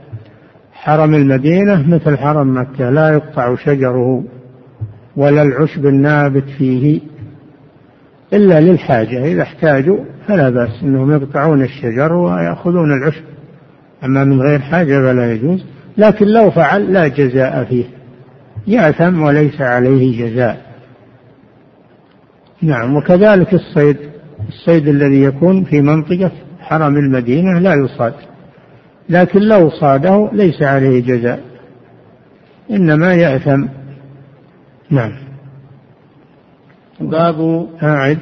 حرم المدينة مثل حرم مكة لا يقطع شجره ولا العشب النابت فيه إلا للحاجة إذا احتاجوا فلا بأس أنهم يقطعون الشجر ويأخذون العشب. أما من غير حاجة فلا يجوز لكن لو فعل لا جزاء فيه. يأثم وليس عليه جزاء. نعم وكذلك الصيد. الصيد الذي يكون في منطقة حرم المدينة لا يصاد. لكن لو صاده ليس عليه جزاء. إنما يأثم. نعم. باب أعد.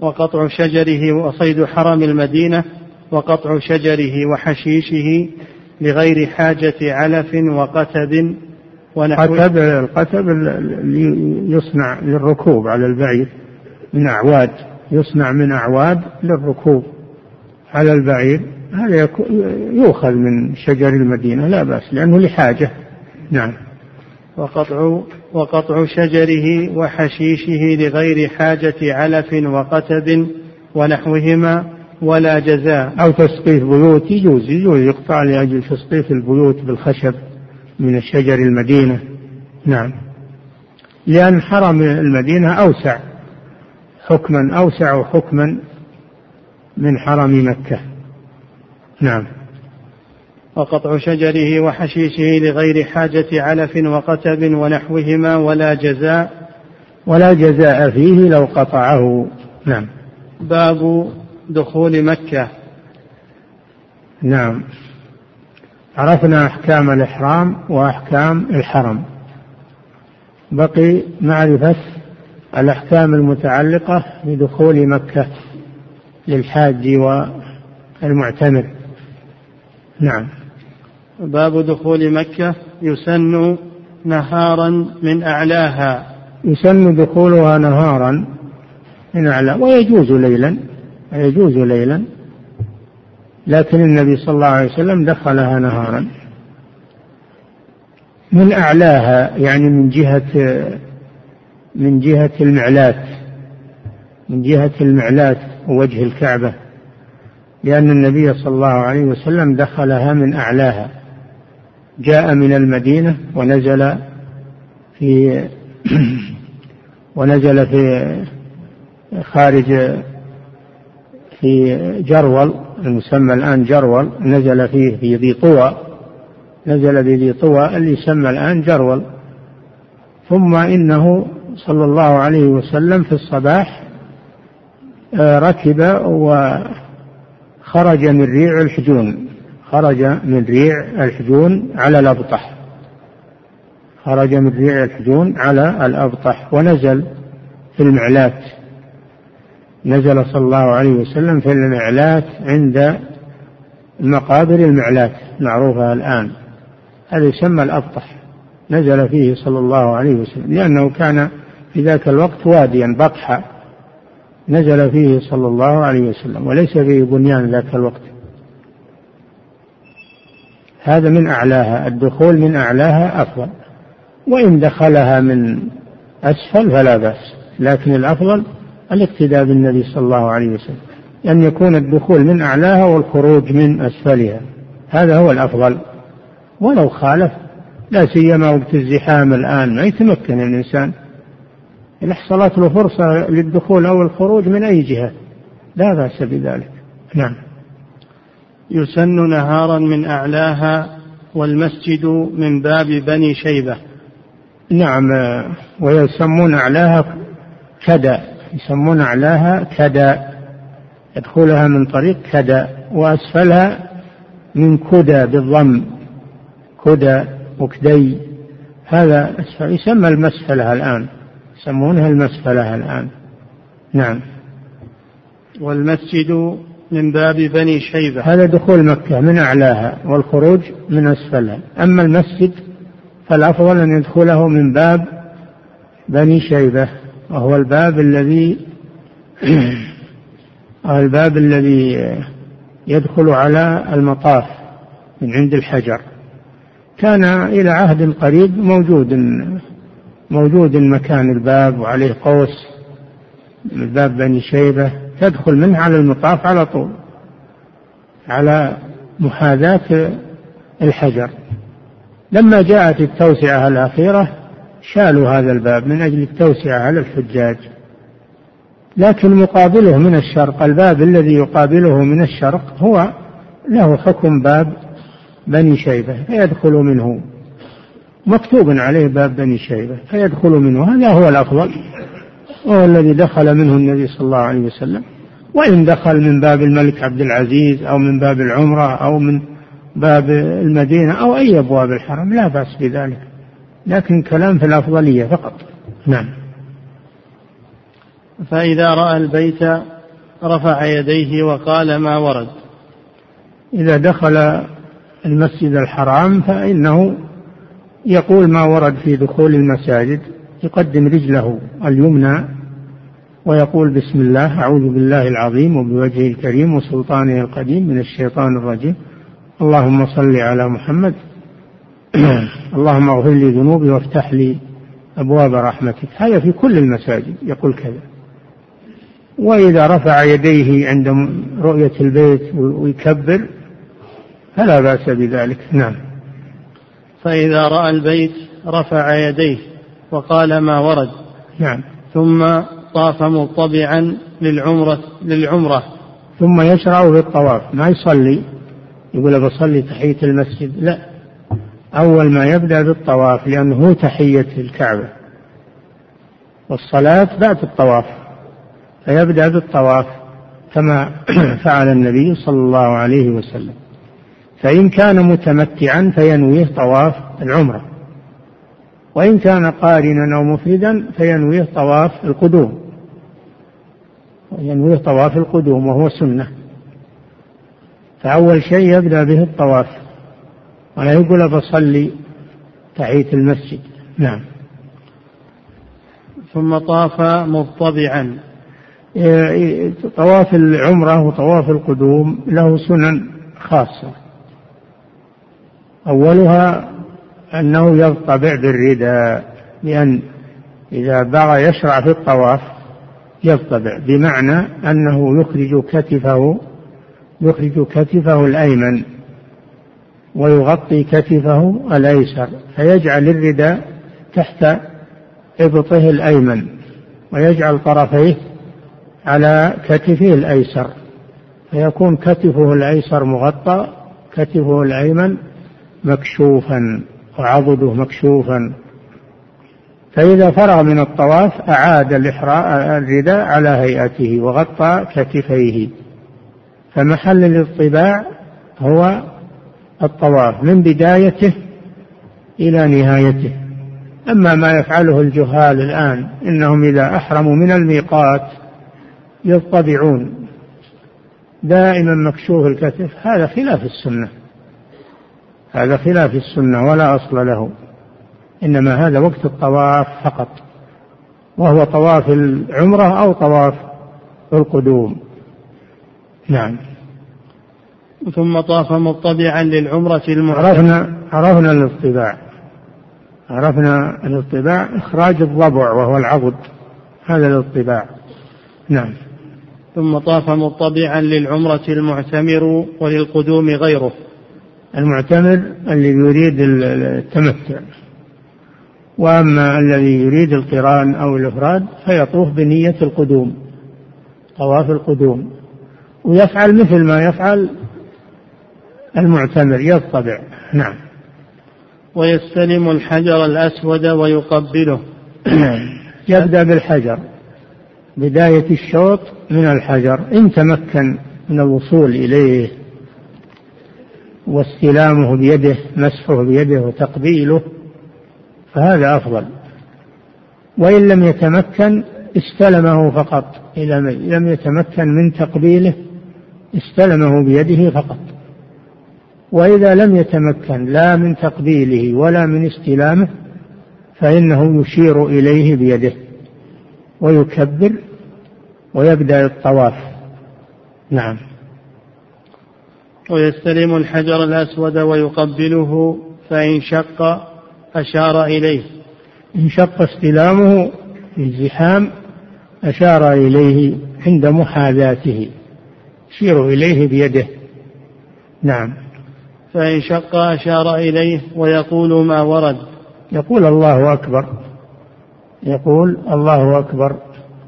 وقطع شجره وصيد حرم المدينة. وقطع شجره وحشيشه لغير حاجة علف وقتب ونحوه قتب القتب اللي يصنع للركوب على البعير من أعواد يصنع من أعواد للركوب على البعير. هذا يؤخذ من شجر المدينة لا بأس لأنه لحاجة. نعم. وقطع وقطع شجره وحشيشه لغير حاجة علف وقتب ونحوهما ولا جزاء. أو تسقيف بيوت يجوز يجوز يقطع لأجل تسقيف البيوت بالخشب من الشجر المدينة. نعم. لأن حرم المدينة أوسع حكما أوسع حكما من حرم مكة. نعم. وقطع شجره وحشيشه لغير حاجة علف وقتب ونحوهما ولا جزاء. ولا جزاء فيه لو قطعه. نعم. باب دخول مكة. نعم. عرفنا أحكام الإحرام وأحكام الحرم. بقي معرفة الأحكام المتعلقة بدخول مكة للحاج والمعتمر. نعم. باب دخول مكة يسن نهارا من أعلاها. يسن دخولها نهارا من أعلى ويجوز ليلا. ويجوز ليلا لكن النبي صلى الله عليه وسلم دخلها نهارا. من أعلاها يعني من جهة من جهة المعلاة من جهة المعلاة ووجه الكعبة لأن النبي صلى الله عليه وسلم دخلها من أعلاها. جاء من المدينة ونزل في ونزل في خارج في جرول المسمى الآن جرول نزل فيه في ذي طوى نزل في ذي طوى اللي يسمى الآن جرول. ثم إنه صلى الله عليه وسلم في الصباح آه، ركب خرج من ريع الحجون خرج من ريع الحجون على الأبطح. خرج من ريع الحجون على الأبطح ونزل في المعلات. نزل صلى الله عليه وسلم في المعلات عند مقابر المعلات معروفة الآن. هذا يسمى الأبطح. نزل فيه صلى الله عليه وسلم. لأنه كان في ذاك الوقت واديا بطحا نزل فيه صلى الله عليه وسلم. وليس فيه بنيان ذاك الوقت. هذا من أعلاها. الدخول من أعلاها أفضل. وإن دخلها من أسفل فلا بأس. لكن الأفضل الاقتداء بالنبي صلى الله عليه وسلم أن يكون الدخول من أعلاها والخروج من أسفلها. هذا هو الأفضل. ولو خالف لا سيما وقت الزحام الآن ما يتمكن الإنسان. إن حصلت له فرصة للدخول أو الخروج من أي جهة لا بأس بذلك. نعم. يسن نهارا من أعلاها والمسجد من باب بني شيبة. نعم ويسمون أعلاها كدأ. يسمون أعلاها كدا يدخلها من طريق كدا وأسفلها من كدى بالضم كدى وكدي. هذا يسمى المسفلة الآن يسمونها المسفلة الآن. نعم. والمسجد من باب بني شيبة. هذا دخول مكة من أعلاها والخروج من أسفلها. أما المسجد فالأفضل أن يدخله من باب بني شيبة. وهو الباب الذي الباب الذي يدخل على المطاف من عند الحجر. كان إلى عهد قريب موجود موجود مكان الباب وعليه قوس الباب بني شيبة تدخل منه على المطاف على طول على محاذاة الحجر. لما جاءت التوسعة الأخيرة شالوا هذا الباب من أجل التوسعة على الحجاج. لكن مقابله من الشرق الباب الذي يقابله من الشرق هو له حكم باب بني شيبة فيدخل منه. مكتوب عليه باب بني شيبة فيدخل منه. هذا هو الأفضل وهو الذي دخل منه النبي صلى الله عليه وسلم. وإن دخل من باب الملك عبد العزيز أو من باب العمرة أو من باب المدينة أو أي أبواب الحرم لا بأس بذلك. لكن كلام في الأفضلية فقط. نعم. فإذا رأى البيت رفع يديه وقال ما ورد. إذا دخل المسجد الحرام فإنه يقول ما ورد في دخول المساجد يقدم رجله اليمنى ويقول بسم الله أعوذ بالله العظيم وبوجهه الكريم وسلطانه القديم من الشيطان الرجيم. اللهم صل على محمد اللهم اغفر لي ذنوبي وافتح لي أبواب رحمتك. هذا في كل المساجد يقول كذا. وإذا رفع يديه عند رؤية البيت ويكبر فلا بأس بذلك. نعم. فإذا رأى البيت رفع يديه وقال ما ورد. نعم. ثم طاف مطبعا للعمرة للعمرة. ثم يشرع بالطواف. ما يصلي؟ يقول بصلي تحية المسجد. لا. أول ما يبدأ بالطواف لأنه هو تحية الكعبة والصلاة بعد الطواف. فيبدأ بالطواف كما فعل النبي صلى الله عليه وسلم. فإن كان متمتعا فينويه طواف العمرة. وإن كان قارنا أو مفردا فينويه طواف القدوم. ينويه طواف القدوم وهو سنة. فأول شيء يبدأ به الطواف. ولا يقول بصلي تحية المسجد. نعم. ثم طاف مضطبعا. طواف العمرة وطواف القدوم له سنن خاصة. أولها أنه يضطبع بالرداء لأن إذا بغى يشرع في الطواف يضطبع بمعنى أنه يخرج كتفه يخرج كتفه الأيمن. ويغطي كتفه الأيسر فيجعل الرداء تحت إبطه الأيمن ويجعل طرفيه على كتفه الأيسر فيكون كتفه الأيسر مغطى كتفه الأيمن مكشوفا وعضده مكشوفا. فإذا فرغ من الطواف أعاد الرداء على هيئته وغطى كتفيه. فمحل الإطباع هو الطواف من بدايته إلى نهايته. أما ما يفعله الجهال الآن إنهم إذا أحرموا من الميقات يطبعون دائما مكشوف الكتف. هذا خلاف السنة. هذا خلاف السنة ولا أصل له. إنما هذا وقت الطواف فقط. وهو طواف العمرة أو طواف القدوم. نعم. ثم طاف مطبعا للعمرة المعتمرة عرفنا عرفنا الاطباع عرفنا الاطباع إخراج الضبع وهو العضد. هذا الاطباع نعم. ثم طاف مطبعا للعمرة المعتمر وللقدوم غيره. المعتمر اللي يريد التمتع. وأما الذي يريد القران أو الإفراد فيطوف بنية القدوم طواف القدوم. ويفعل مثل ما يفعل المعتمر يطبع. نعم. ويستلم الحجر الأسود ويقبله. يبدأ بالحجر. بداية الشوط من الحجر. إن تمكن من الوصول إليه واستلامه بيده مسحه بيده وتقبيله فهذا أفضل. وإن لم يتمكن استلمه فقط. إذا لم يتمكن من تقبيله استلمه بيده فقط. وإذا لم يتمكن لا من تقبيله ولا من استلامه فإنه يشير إليه بيده ويكبر ويبدأ الطواف. نعم. ويستلم الحجر الأسود ويقبله فإن شق أشار إليه. إن شق استلامه في الزحام أشار إليه عند محاذاته يشير إليه بيده. نعم. فإن شق أشار إليه ويقول ما ورد. يقول الله أكبر. يقول الله أكبر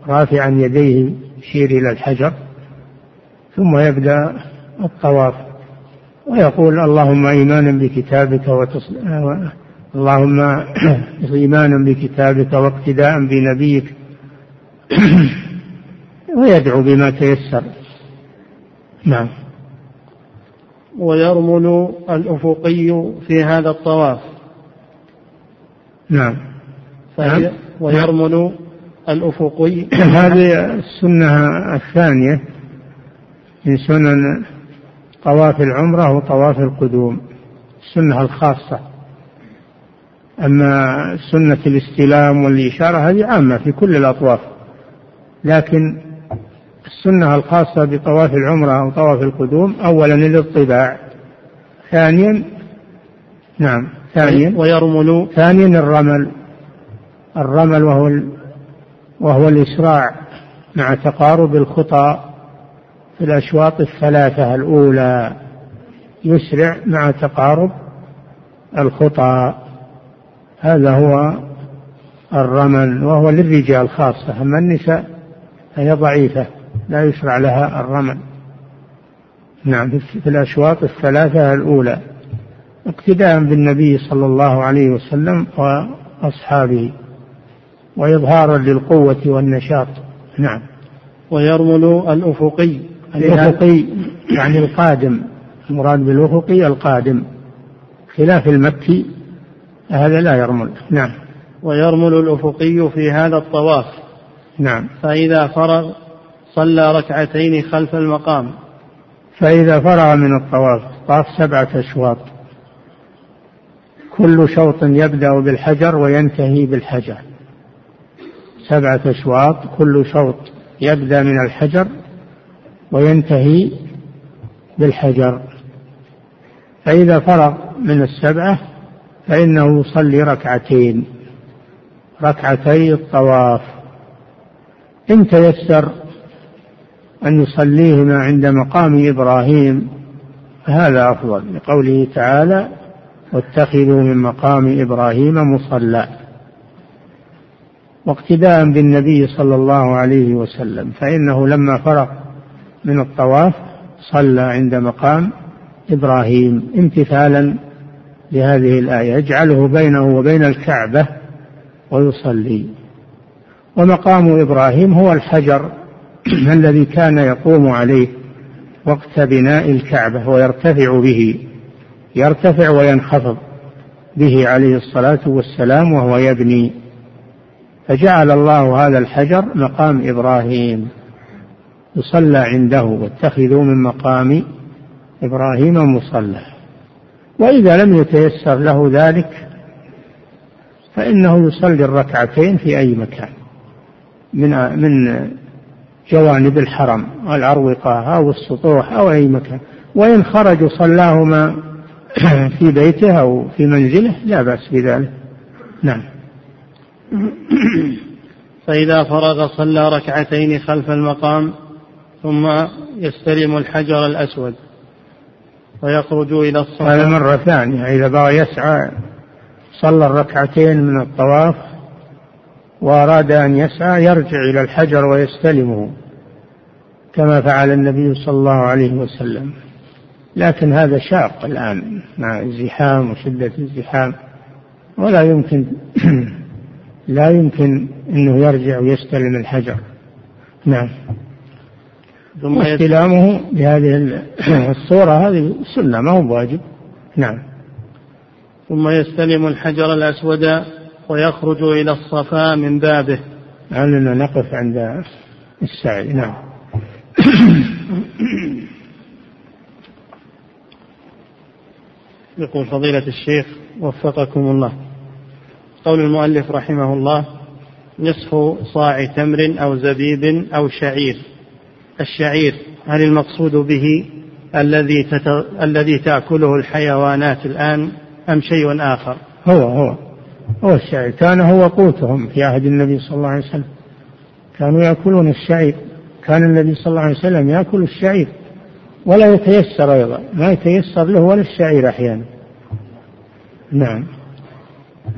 رافعا يديه يشير إلى الحجر ثم يبدأ الطواف ويقول اللهم إيمانا بكتابك وتص... اللهم إيمانا بكتابك واقتداء بنبيك. ويدعو بما تيسر. نعم. ويرمل الأفقي في هذا الطواف. نعم. نعم. ويرمل الأفقي. هذه السنة الثانية من سنن طواف العمرة وطواف القدوم السنة الخاصة. أما سنة الاستلام والإشارة هذه عامة في كل الأطواف لكن السنة الخاصة بطواف العمرة أو طواف القدوم أولا الاطباع ثانيا نعم ثانيا. ويرمل. ثانيا الرمل. الرمل وهو وهو الإسراع مع تقارب الخطى في الأشواط الثلاثة الأولى. يسرع مع تقارب الخطى. هذا هو الرمل وهو للرجال خاصة أما النساء فهي ضعيفة. لا يشرع لها الرمل. نعم في الأشواط الثلاثة الأولى اقتداء بالنبي صلى الله عليه وسلم وأصحابه وإظهارا للقوة والنشاط. نعم. ويرمل الأفقي. الأفقي يعني القادم. المراد بالأفقي القادم. خلاف المكي هذا لا يرمل. نعم. ويرمل الأفقي في هذا الطواف. نعم. فإذا فرغ صلى ركعتين خلف المقام. فإذا فرغ من الطواف طاف سبعة أشواط. كل شوط يبدأ بالحجر وينتهي بالحجر. سبعة أشواط كل شوط يبدأ من الحجر وينتهي بالحجر. فإذا فرغ من السبعة فإنه يصلي ركعتين. ركعتي الطواف. إن تيسر أن يصليهما عند مقام إبراهيم فهذا أفضل لقوله تعالى واتخذوا من مقام إبراهيم مصلى واقتداء بالنبي صلى الله عليه وسلم فإنه لما فرغ من الطواف صلى عند مقام إبراهيم. امتثالا لهذه الآية يجعله بينه وبين الكعبة ويصلي ومقام إبراهيم هو الحجر الذي كان يقوم عليه وقت بناء الكعبة ويرتفع به؟ يرتفع وينخفض به عليه الصلاة والسلام وهو يبني. فجعل الله هذا الحجر مقام إبراهيم. يصلى عنده واتخذوا من مقام إبراهيم مصلى. وإذا لم يتيسر له ذلك فإنه يصلي الركعتين في أي مكان. من من جوانب الحرم الأروقة أو السطوح أو أي مكان. وإن خرج صلاهما في بيته أو في منزله لا بأس بذلك. نعم. فإذا فرغ صلى ركعتين خلف المقام ثم يستلم الحجر الأسود ويخرج إلى الصلاة. هذا مرة ثانية. إذا بغى يسعى صلى الركعتين من الطواف وأراد أن يسعى يرجع إلى الحجر ويستلمه كما فعل النبي صلى الله عليه وسلم. لكن هذا شاق الآن مع الزحام وشدة الزحام ولا يمكن لا يمكن أنه يرجع ويستلم الحجر. نعم. ثم واستلامه بهذه الصورة هذه سنة ما هو واجب نعم. ثم يستلم الحجر الأسود ويخرج إلى الصفا من بابه. لعلنا نقف عند السعي. نعم. يقول فضيلة الشيخ وفقكم الله. قول المؤلف رحمه الله نصف صاع تمر أو زبيب أو شعير. الشعير هل المقصود به الذي تت... الذي تأكله الحيوانات الآن أم شيء آخر؟ هو هو. هو الشعير كان هو قوتهم في عهد النبي صلى الله عليه وسلم. كانوا يأكلون الشعير كان النبي صلى الله عليه وسلم يأكل الشعير ولا يتيسر أيضا. ما يتيسر له ولا الشعير أحيانا. نعم.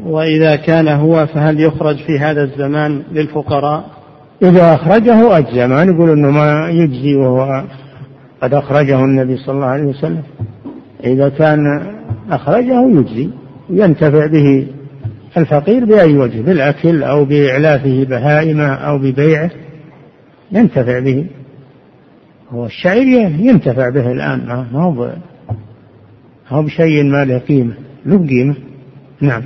وإذا كان هو فهل يخرج في هذا الزمان للفقراء؟ إذا أخرجه أجزى ما نقول أنه ما يجزي وهو قد أخرجه النبي صلى الله عليه وسلم. إذا كان أخرجه يجزي ينتفع به الفقير بأي وجه؟ بالأكل أو بإعلافه بهائمة أو ببيعه؟ ينتفع به. هو الشعير ينتفع به الآن. ما هو هو بشيء ما له قيمة. له قيمة. نعم.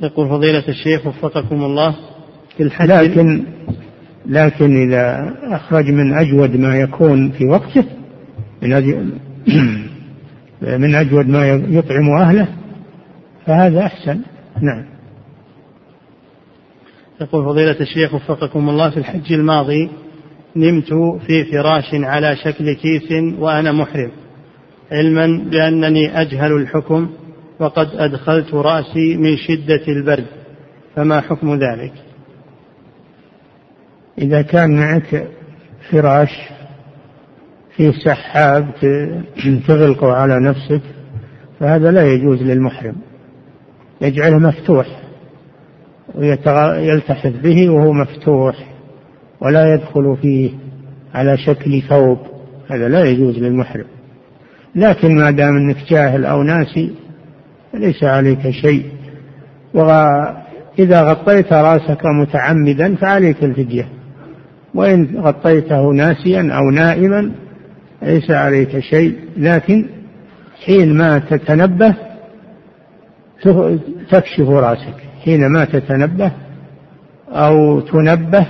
يقول فضيلة الشيخ وفقكم الله. في الحج لكن لكن إذا أخرج من أجود ما يكون في وقته من من أجود ما يطعم أهله فهذا أحسن. نعم. يقول فضيلة الشيخ وفقكم الله في الحج الماضي نمت في فراش على شكل كيس وأنا محرم علما بأنني أجهل الحكم وقد أدخلت رأسي من شدة البرد فما حكم ذلك؟ إذا كان معك فراش فيه سحاب تغلقه على نفسك فهذا لا يجوز للمحرم. يجعله مفتوح ويلتحف به وهو مفتوح ولا يدخل فيه على شكل ثوب. هذا لا يجوز للمحرم. لكن ما دام أنك جاهل أو ناسي فليس عليك شيء. وإذا غطيت رأسك متعمدا فعليك الفدية. وإن غطيته ناسيا أو نائما ليس عليك شيء. لكن حين ما تتنبه تكشف رأسك. حينما تتنبه أو تنبه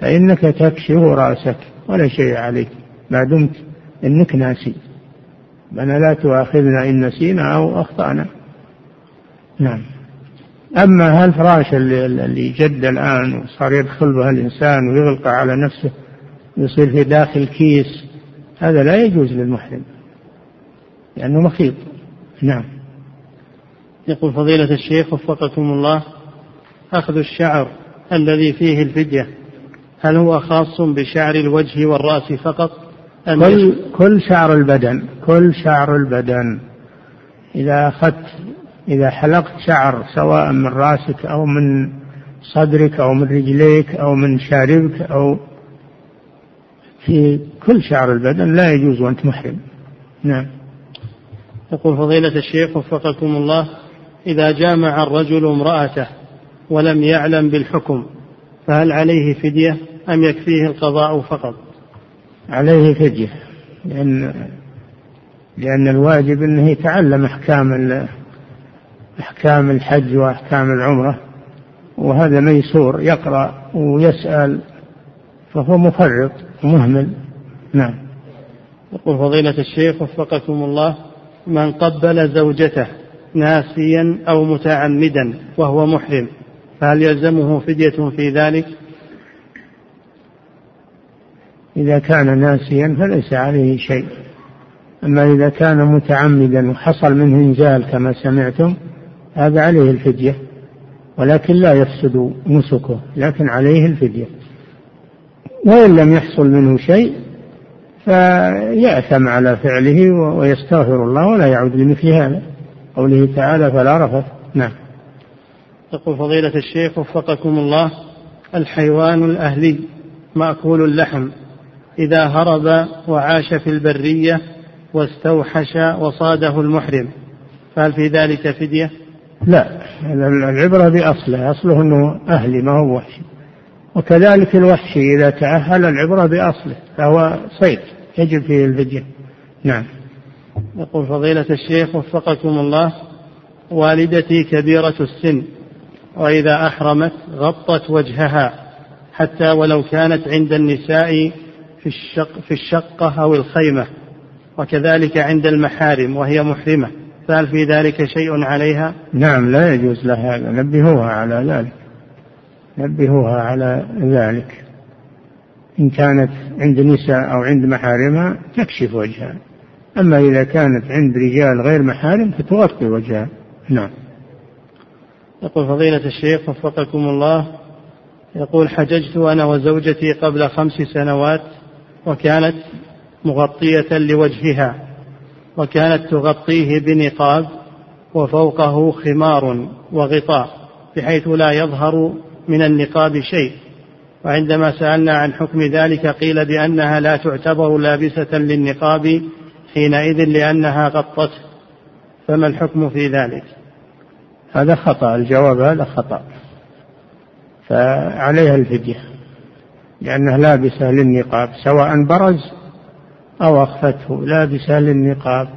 فإنك تكشف رأسك. ولا شيء عليك. ما دمت. إنك ناسي. ربنا لا تؤاخذنا إن نسينا أو أخطأنا. نعم. أما هالفراش اللي, اللي جد الآن وصار يدخل بها الإنسان ويغلق على نفسه يصير في داخل كيس هذا لا يجوز للمحرم. لأنه مخيط. نعم. يقول فضيلة الشيخ وفقكم الله أخذ الشعر الذي فيه الفدية هل هو خاص بشعر الوجه والرأس فقط؟ أم كل, كل شعر البدن كل شعر البدن. إذا أخذت إذا حلقت شعر سواء من رأسك أو من صدرك أو من رجليك أو من شاربك أو في كل شعر البدن لا يجوز وأنت محرم. نعم. يقول فضيلة الشيخ وفقكم الله إذا جامع الرجل امرأته ولم يعلم بالحكم فهل عليه فدية أم يكفيه القضاء فقط؟ عليه فدية لأن لأن الواجب أنه يتعلم أحكام أحكام الحج وأحكام العمرة وهذا ميسور يقرأ ويسأل فهو مفرط ومهمل. نعم. يقول فضيلة الشيخ وفقكم الله من قبل زوجته ناسيا أو متعمدا وهو محرم فهل يلزمه فدية في ذلك؟ إذا كان ناسيا فليس عليه شيء. أما إذا كان متعمدا وحصل منه إنزال كما سمعتم هذا عليه الفدية ولكن لا يفسد نسكه لكن عليه الفدية. وإن لم يحصل منه شيء فيأثم على فعله ويستغفر الله ولا يعود لمثل هذا. قوله تعالى فلا رفث. نعم. يقول فضيلة الشيخ وفقكم الله الحيوان الأهلي مأكول اللحم إذا هرب وعاش في البرية واستوحش وصاده المحرم. فهل في ذلك فدية؟ لا العبرة بأصله أصله أنه أهلي ما هو وحشي وكذلك الوحشي إذا تأهل العبرة بأصله فهو صيد يجب فيه الفدية. نعم. يقول فضيلة الشيخ وفقكم الله والدتي كبيرة السن وإذا أحرمت غطت وجهها حتى ولو كانت عند النساء في الشق في الشقة أو الخيمة وكذلك عند المحارم وهي محرمة. فهل في ذلك شيء عليها؟ نعم لا يجوز لها هذا. نبهوها على ذلك. نبهوها على ذلك. إن كانت عند نساء أو عند محارمها تكشف وجهها. أما إذا كانت عند رجال غير محارم فتغطي وجهها. نعم. يقول فضيلة الشيخ وفقكم الله يقول حججت أنا وزوجتي قبل خمس سنوات وكانت مغطية لوجهها وكانت تغطيه بنقاب وفوقه خمار وغطاء بحيث لا يظهر من النقاب شيء. وعندما سألنا عن حكم ذلك قيل بأنها لا تعتبر لابسة للنقاب حينئذ لأنها غطته فما الحكم في ذلك؟ هذا خطأ الجواب هذا خطأ فعليها الفدية لأنها لابسة للنقاب سواء برز أو أخفته لابسة للنقاب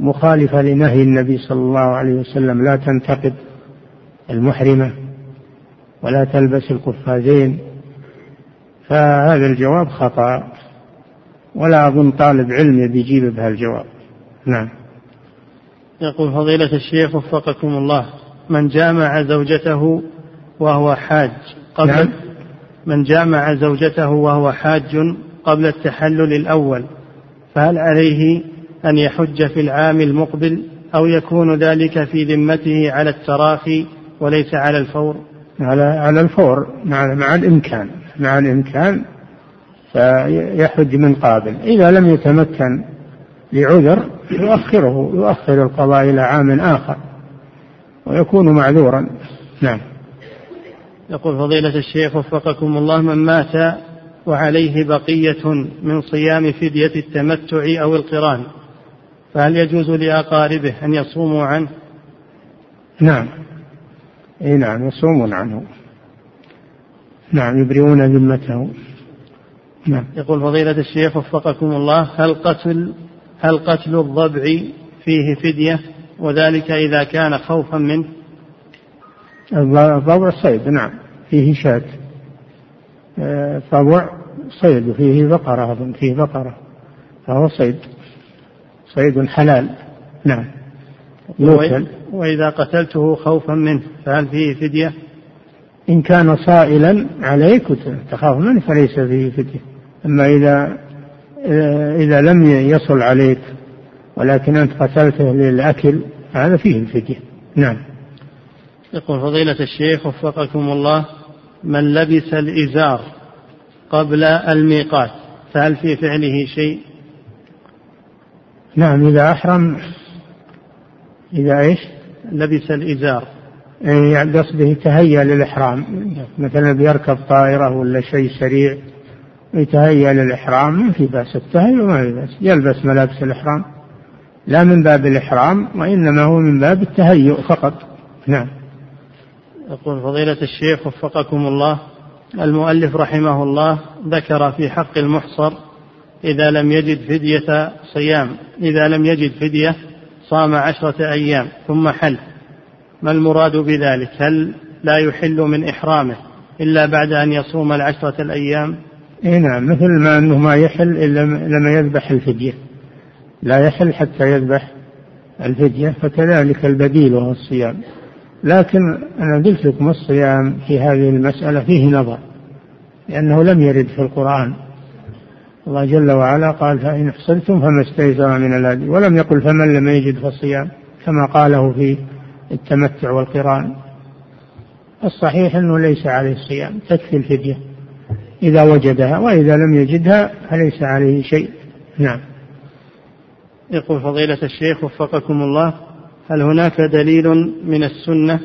مخالفة لنهي النبي صلى الله عليه وسلم لا تنتقد المحرمة ولا تلبس القفازين فهذا الجواب خطأ. ولا أظن طالب علم بيجيب بهالجواب نعم. يقول فضيلة الشيخ وفقكم الله من جامع زوجته وهو حاج قبل نعم. من جامع زوجته وهو حاج قبل التحلل الأول فهل عليه أن يحج في العام المقبل أو يكون ذلك في ذمته على التراخي وليس على الفور؟ على على الفور مع مع الإمكان مع الإمكان فيحج من قابل. إذا لم يتمكن لعذر يؤخره يؤخر القضاء إلى عام آخر ويكون معذورا. نعم. يقول فضيلة الشيخ وفقكم الله من مات وعليه بقية من صيام فدية التمتع أو القران فهل يجوز لأقاربه أن يصوموا عنه؟ نعم. إي نعم يصومون عنه. نعم يبرئون ذمته. نعم. يقول فضيلة الشيخ وفقكم الله هل قتل هل قتل الضبع فيه فدية؟ وذلك إذا كان خوفا منه؟ الضبع صيد نعم. فيه شاة. طبع صيد فيه بقرة أظن فيه بقرة. فهو صيد. صيد حلال. نعم. يوكل. وإذا قتلته خوفا منه فهل فيه فدية؟ إن كان صائلا عليك تخاف منه فليس فيه فدية. أما إذا إذا لم يصل عليك ولكن أنت قتلته للأكل هذا فيه الفدية. نعم. يقول فضيلة الشيخ وفقكم الله من لبس الإزار قبل الميقات فهل في فعله شيء؟ نعم إذا أحرم إذا إيش؟ لبس الإزار. يعني قصده تهيأ للإحرام. مثلا بيركب طائرة ولا شيء سريع يتهيأ للإحرام ما في بأس التهيؤ ما في بأس. يلبس ملابس الإحرام. لا من باب الإحرام وإنما هو من باب التهيؤ فقط. نعم. يقول فضيلة الشيخ وفقكم الله المؤلف رحمه الله ذكر في حق المحصر إذا لم يجد فدية صيام إذا لم يجد فدية صام عشرة أيام ثم حل. ما المراد بذلك؟ هل لا يحل من إحرامه إلا بعد أن يصوم العشرة الأيام؟ إيه نعم مثل ما أنه ما يحل إلا لما يذبح الفدية. لا يحل حتى يذبح الفدية فكذلك البديل وهو الصيام. لكن أنا قلت لكم الصيام في هذه المسألة فيه نظر لأنه لم يرد في القرآن. الله جل وعلا قال فإن احصرتم فما استيسر من الهدي. ولم يقل فمن لم يجد فالصيام. كما قاله في التمتع والقران. الصحيح أنه ليس عليه الصيام تكفي الفدية. إذا وجدها وإذا لم يجدها فليس عليه شيء. نعم. يقول فضيلة الشيخ وفقكم الله هل هناك دليل من السنة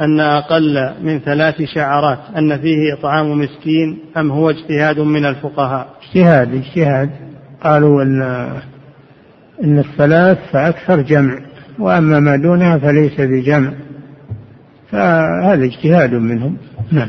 أن أقل من ثلاث شعرات أن فيه إطعام مسكين أم هو اجتهاد من الفقهاء؟ اجتهاد اجتهاد. قالوا أن أن الثلاث فأكثر جمع وأما ما دونها فليس بجمع. فهذا اجتهاد منهم. نعم.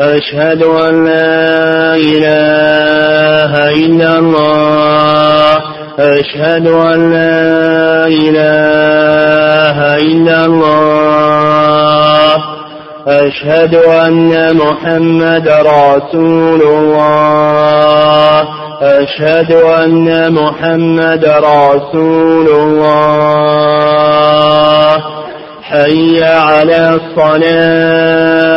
أشهد أن لا إله إلا الله. أشهد أن لا إله إلا الله. أشهد أن محمد رسول الله. أشهد أن محمد رسول الله. حي على الصلاة.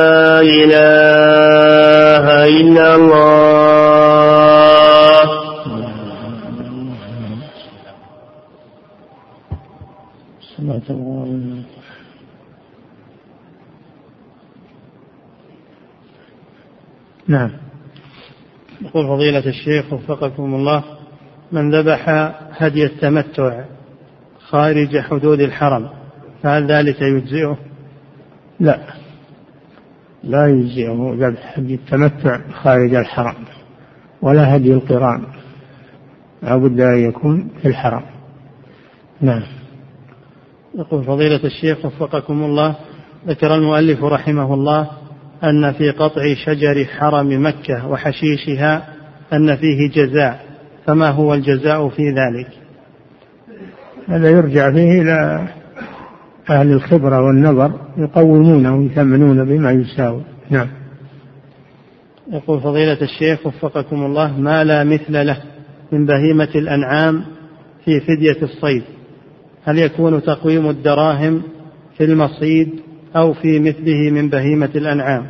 إله إلا الله. الله. نعم. يقول فضيلة الشيخ وفقكم الله من ذبح هدي التمتع خارج حدود الحرم فهل ذلك يجزئه؟ لا. لا يجزئه ذبح هدي التمتع خارج الحرم ولا هدي القران. لا بد أن يكون في الحرم. نعم. يقول فضيلة الشيخ وفقكم الله ذكر المؤلف رحمه الله أن في قطع شجر حرم مكة وحشيشها أن فيه جزاء. فما هو الجزاء في ذلك؟ هذا يرجع فيه إلى أهل الخبرة والنظر يقومونه ويثمنون بما يساوي. نعم. يقول فضيلة الشيخ وفقكم الله ما لا مثل له من بهيمة الأنعام في فدية الصيد؟ هل يكون تقويم الدراهم في المصيد أو في مثله من بهيمة الأنعام؟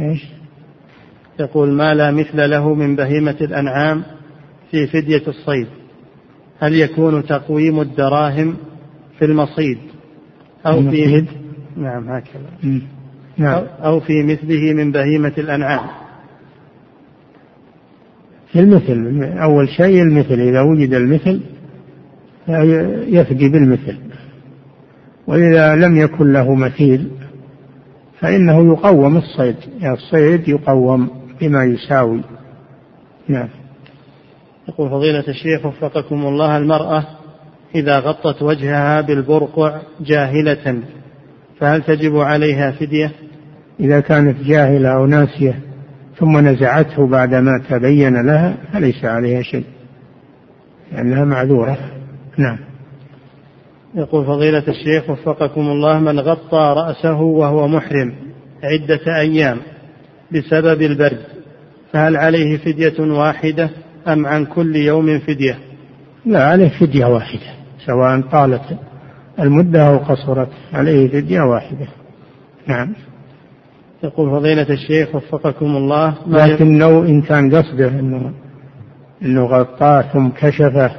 إيش؟ يقول ما لا مثل له من بهيمة الأنعام في فدية الصيد؟ هل يكون تقويم الدراهم في المصيد أو في المصيد؟ نعم هكذا. مم. نعم. أو- أو في مثله من بهيمة الأنعام. في المثل أول شيء المثل إذا وجد المثل يفدي بالمثل. وإذا لم يكن له مثيل فإنه يقوم الصيد. يعني الصيد يقوم بما يساوي. نعم. يقول فضيلة الشيخ وفقكم الله المرأة إذا غطت وجهها بالبرقع جاهلة فهل تجب عليها فدية؟ إذا كانت جاهلة أو ناسية ثم نزعته بعدما تبين لها فليس عليها شيء لأنها معذورة. نعم. يقول فضيلة الشيخ وفقكم الله من غطى رأسه وهو محرم عدة أيام بسبب البرد فهل عليه فدية واحدة أم عن كل يوم فدية؟ لا عليه فدية واحدة. سواء طالت المدة أو قصرت عليه فدية واحدة. نعم. يقول فضيلة الشيخ وفقكم الله لكن لو إن كان قصده أنه أنه غطاه ثم كشفه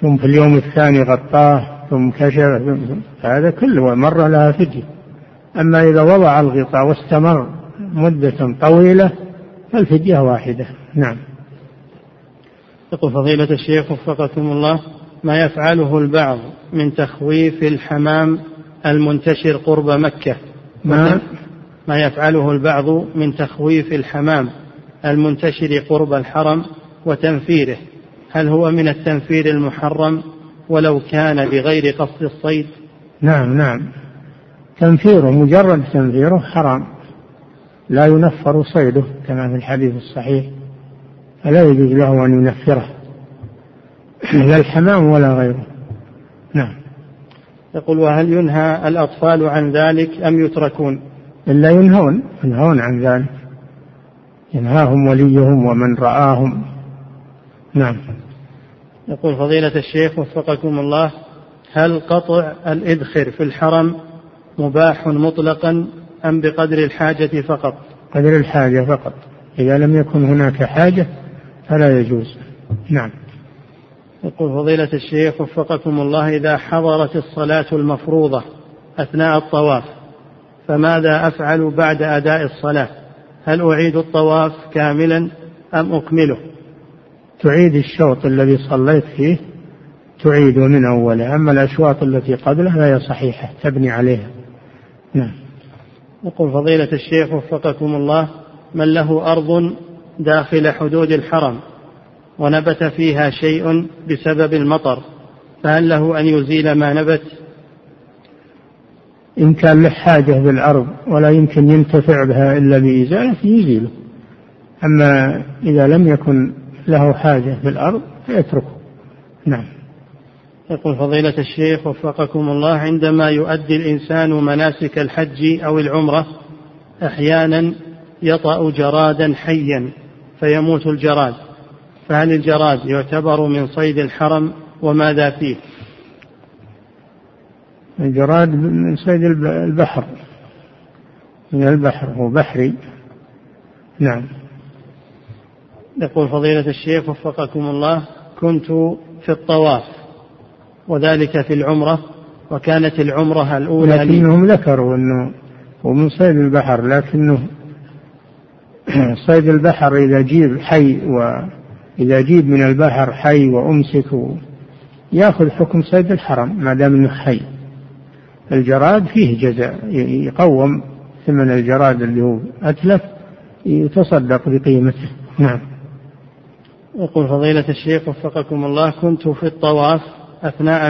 ثم في اليوم الثاني غطاه ثم كشفه هذا كله مرة لها فدية. أما إذا وضع الغطاء واستمر مدة طويلة فالفدية واحدة. نعم. يقول فضيلة الشيخ وفقكم الله ما يفعله البعض من تخويف الحمام المنتشر قرب مكة. ما؟ ما يفعله البعض من تخويف الحمام المنتشر قرب الحرم وتنفيره. هل هو من التنفير المحرم؟ ولو كان بغير قصد الصيد؟ نعم نعم. تنفيره مجرد تنفيره حرام. لا ينفر صيده كما في الحديث الصحيح. فلا يجوز له أن ينفره. لا الحمام ولا غيره. نعم. يقول وهل ينهى الأطفال عن ذلك أم يتركون؟ إلا ينهون ينهون عن ذلك. ينهاهم وليهم ومن رآهم. نعم. يقول فضيلة الشيخ وفقكم الله هل قطع الإذخر في الحرم مباح مطلقا أم بقدر الحاجة فقط؟ قدر الحاجة فقط. إذا لم يكن هناك حاجة فلا يجوز. نعم. يقول فضيلة الشيخ وفقكم الله إذا حضرت الصلاة المفروضة أثناء الطواف فماذا أفعل بعد أداء الصلاة؟ هل أعيد الطواف كاملا أم أكمله؟ تعيد الشوط الذي صليت فيه تعيده من أوله أما الأشواط التي قبله فهي صحيحة تبني عليها. نعم. يقول فضيلة الشيخ وفقكم الله من له أرض داخل حدود الحرم ونبت فيها شيء بسبب المطر فهل له أن يزيل ما نبت؟ إن كان له حاجة بالأرض ولا يمكن ينتفع بها إلا بإزالة يزيله. أما إذا لم يكن له حاجة بالأرض فيتركه. نعم. يقول فضيلة الشيخ وفقكم الله عندما يؤدي الإنسان مناسك الحج أو العمرة أحيانا يطأ جرادا حيا فيموت الجراد. فهل الجراد يعتبر من صيد الحرم وماذا فيه؟ الجراد من صيد البحر. من البحر هو بحري. نعم. يقول فضيلة الشيخ وفقكم الله كنت في الطواف وذلك في العمرة وكانت العمرة الأولى لكنهم ذكروا أنه هو من صيد البحر لكنه صيد البحر إذا جيب حي وإذا جيب من البحر حي وأمسك يأخذ حكم صيد الحرم ما دام إنه حي. الجراد فيه جزاء يقوم ثمن الجراد اللي هو أتلف يتصدق بقيمته. نعم. يقول فضيلة الشيخ وفقكم الله كنت في الطواف أثناء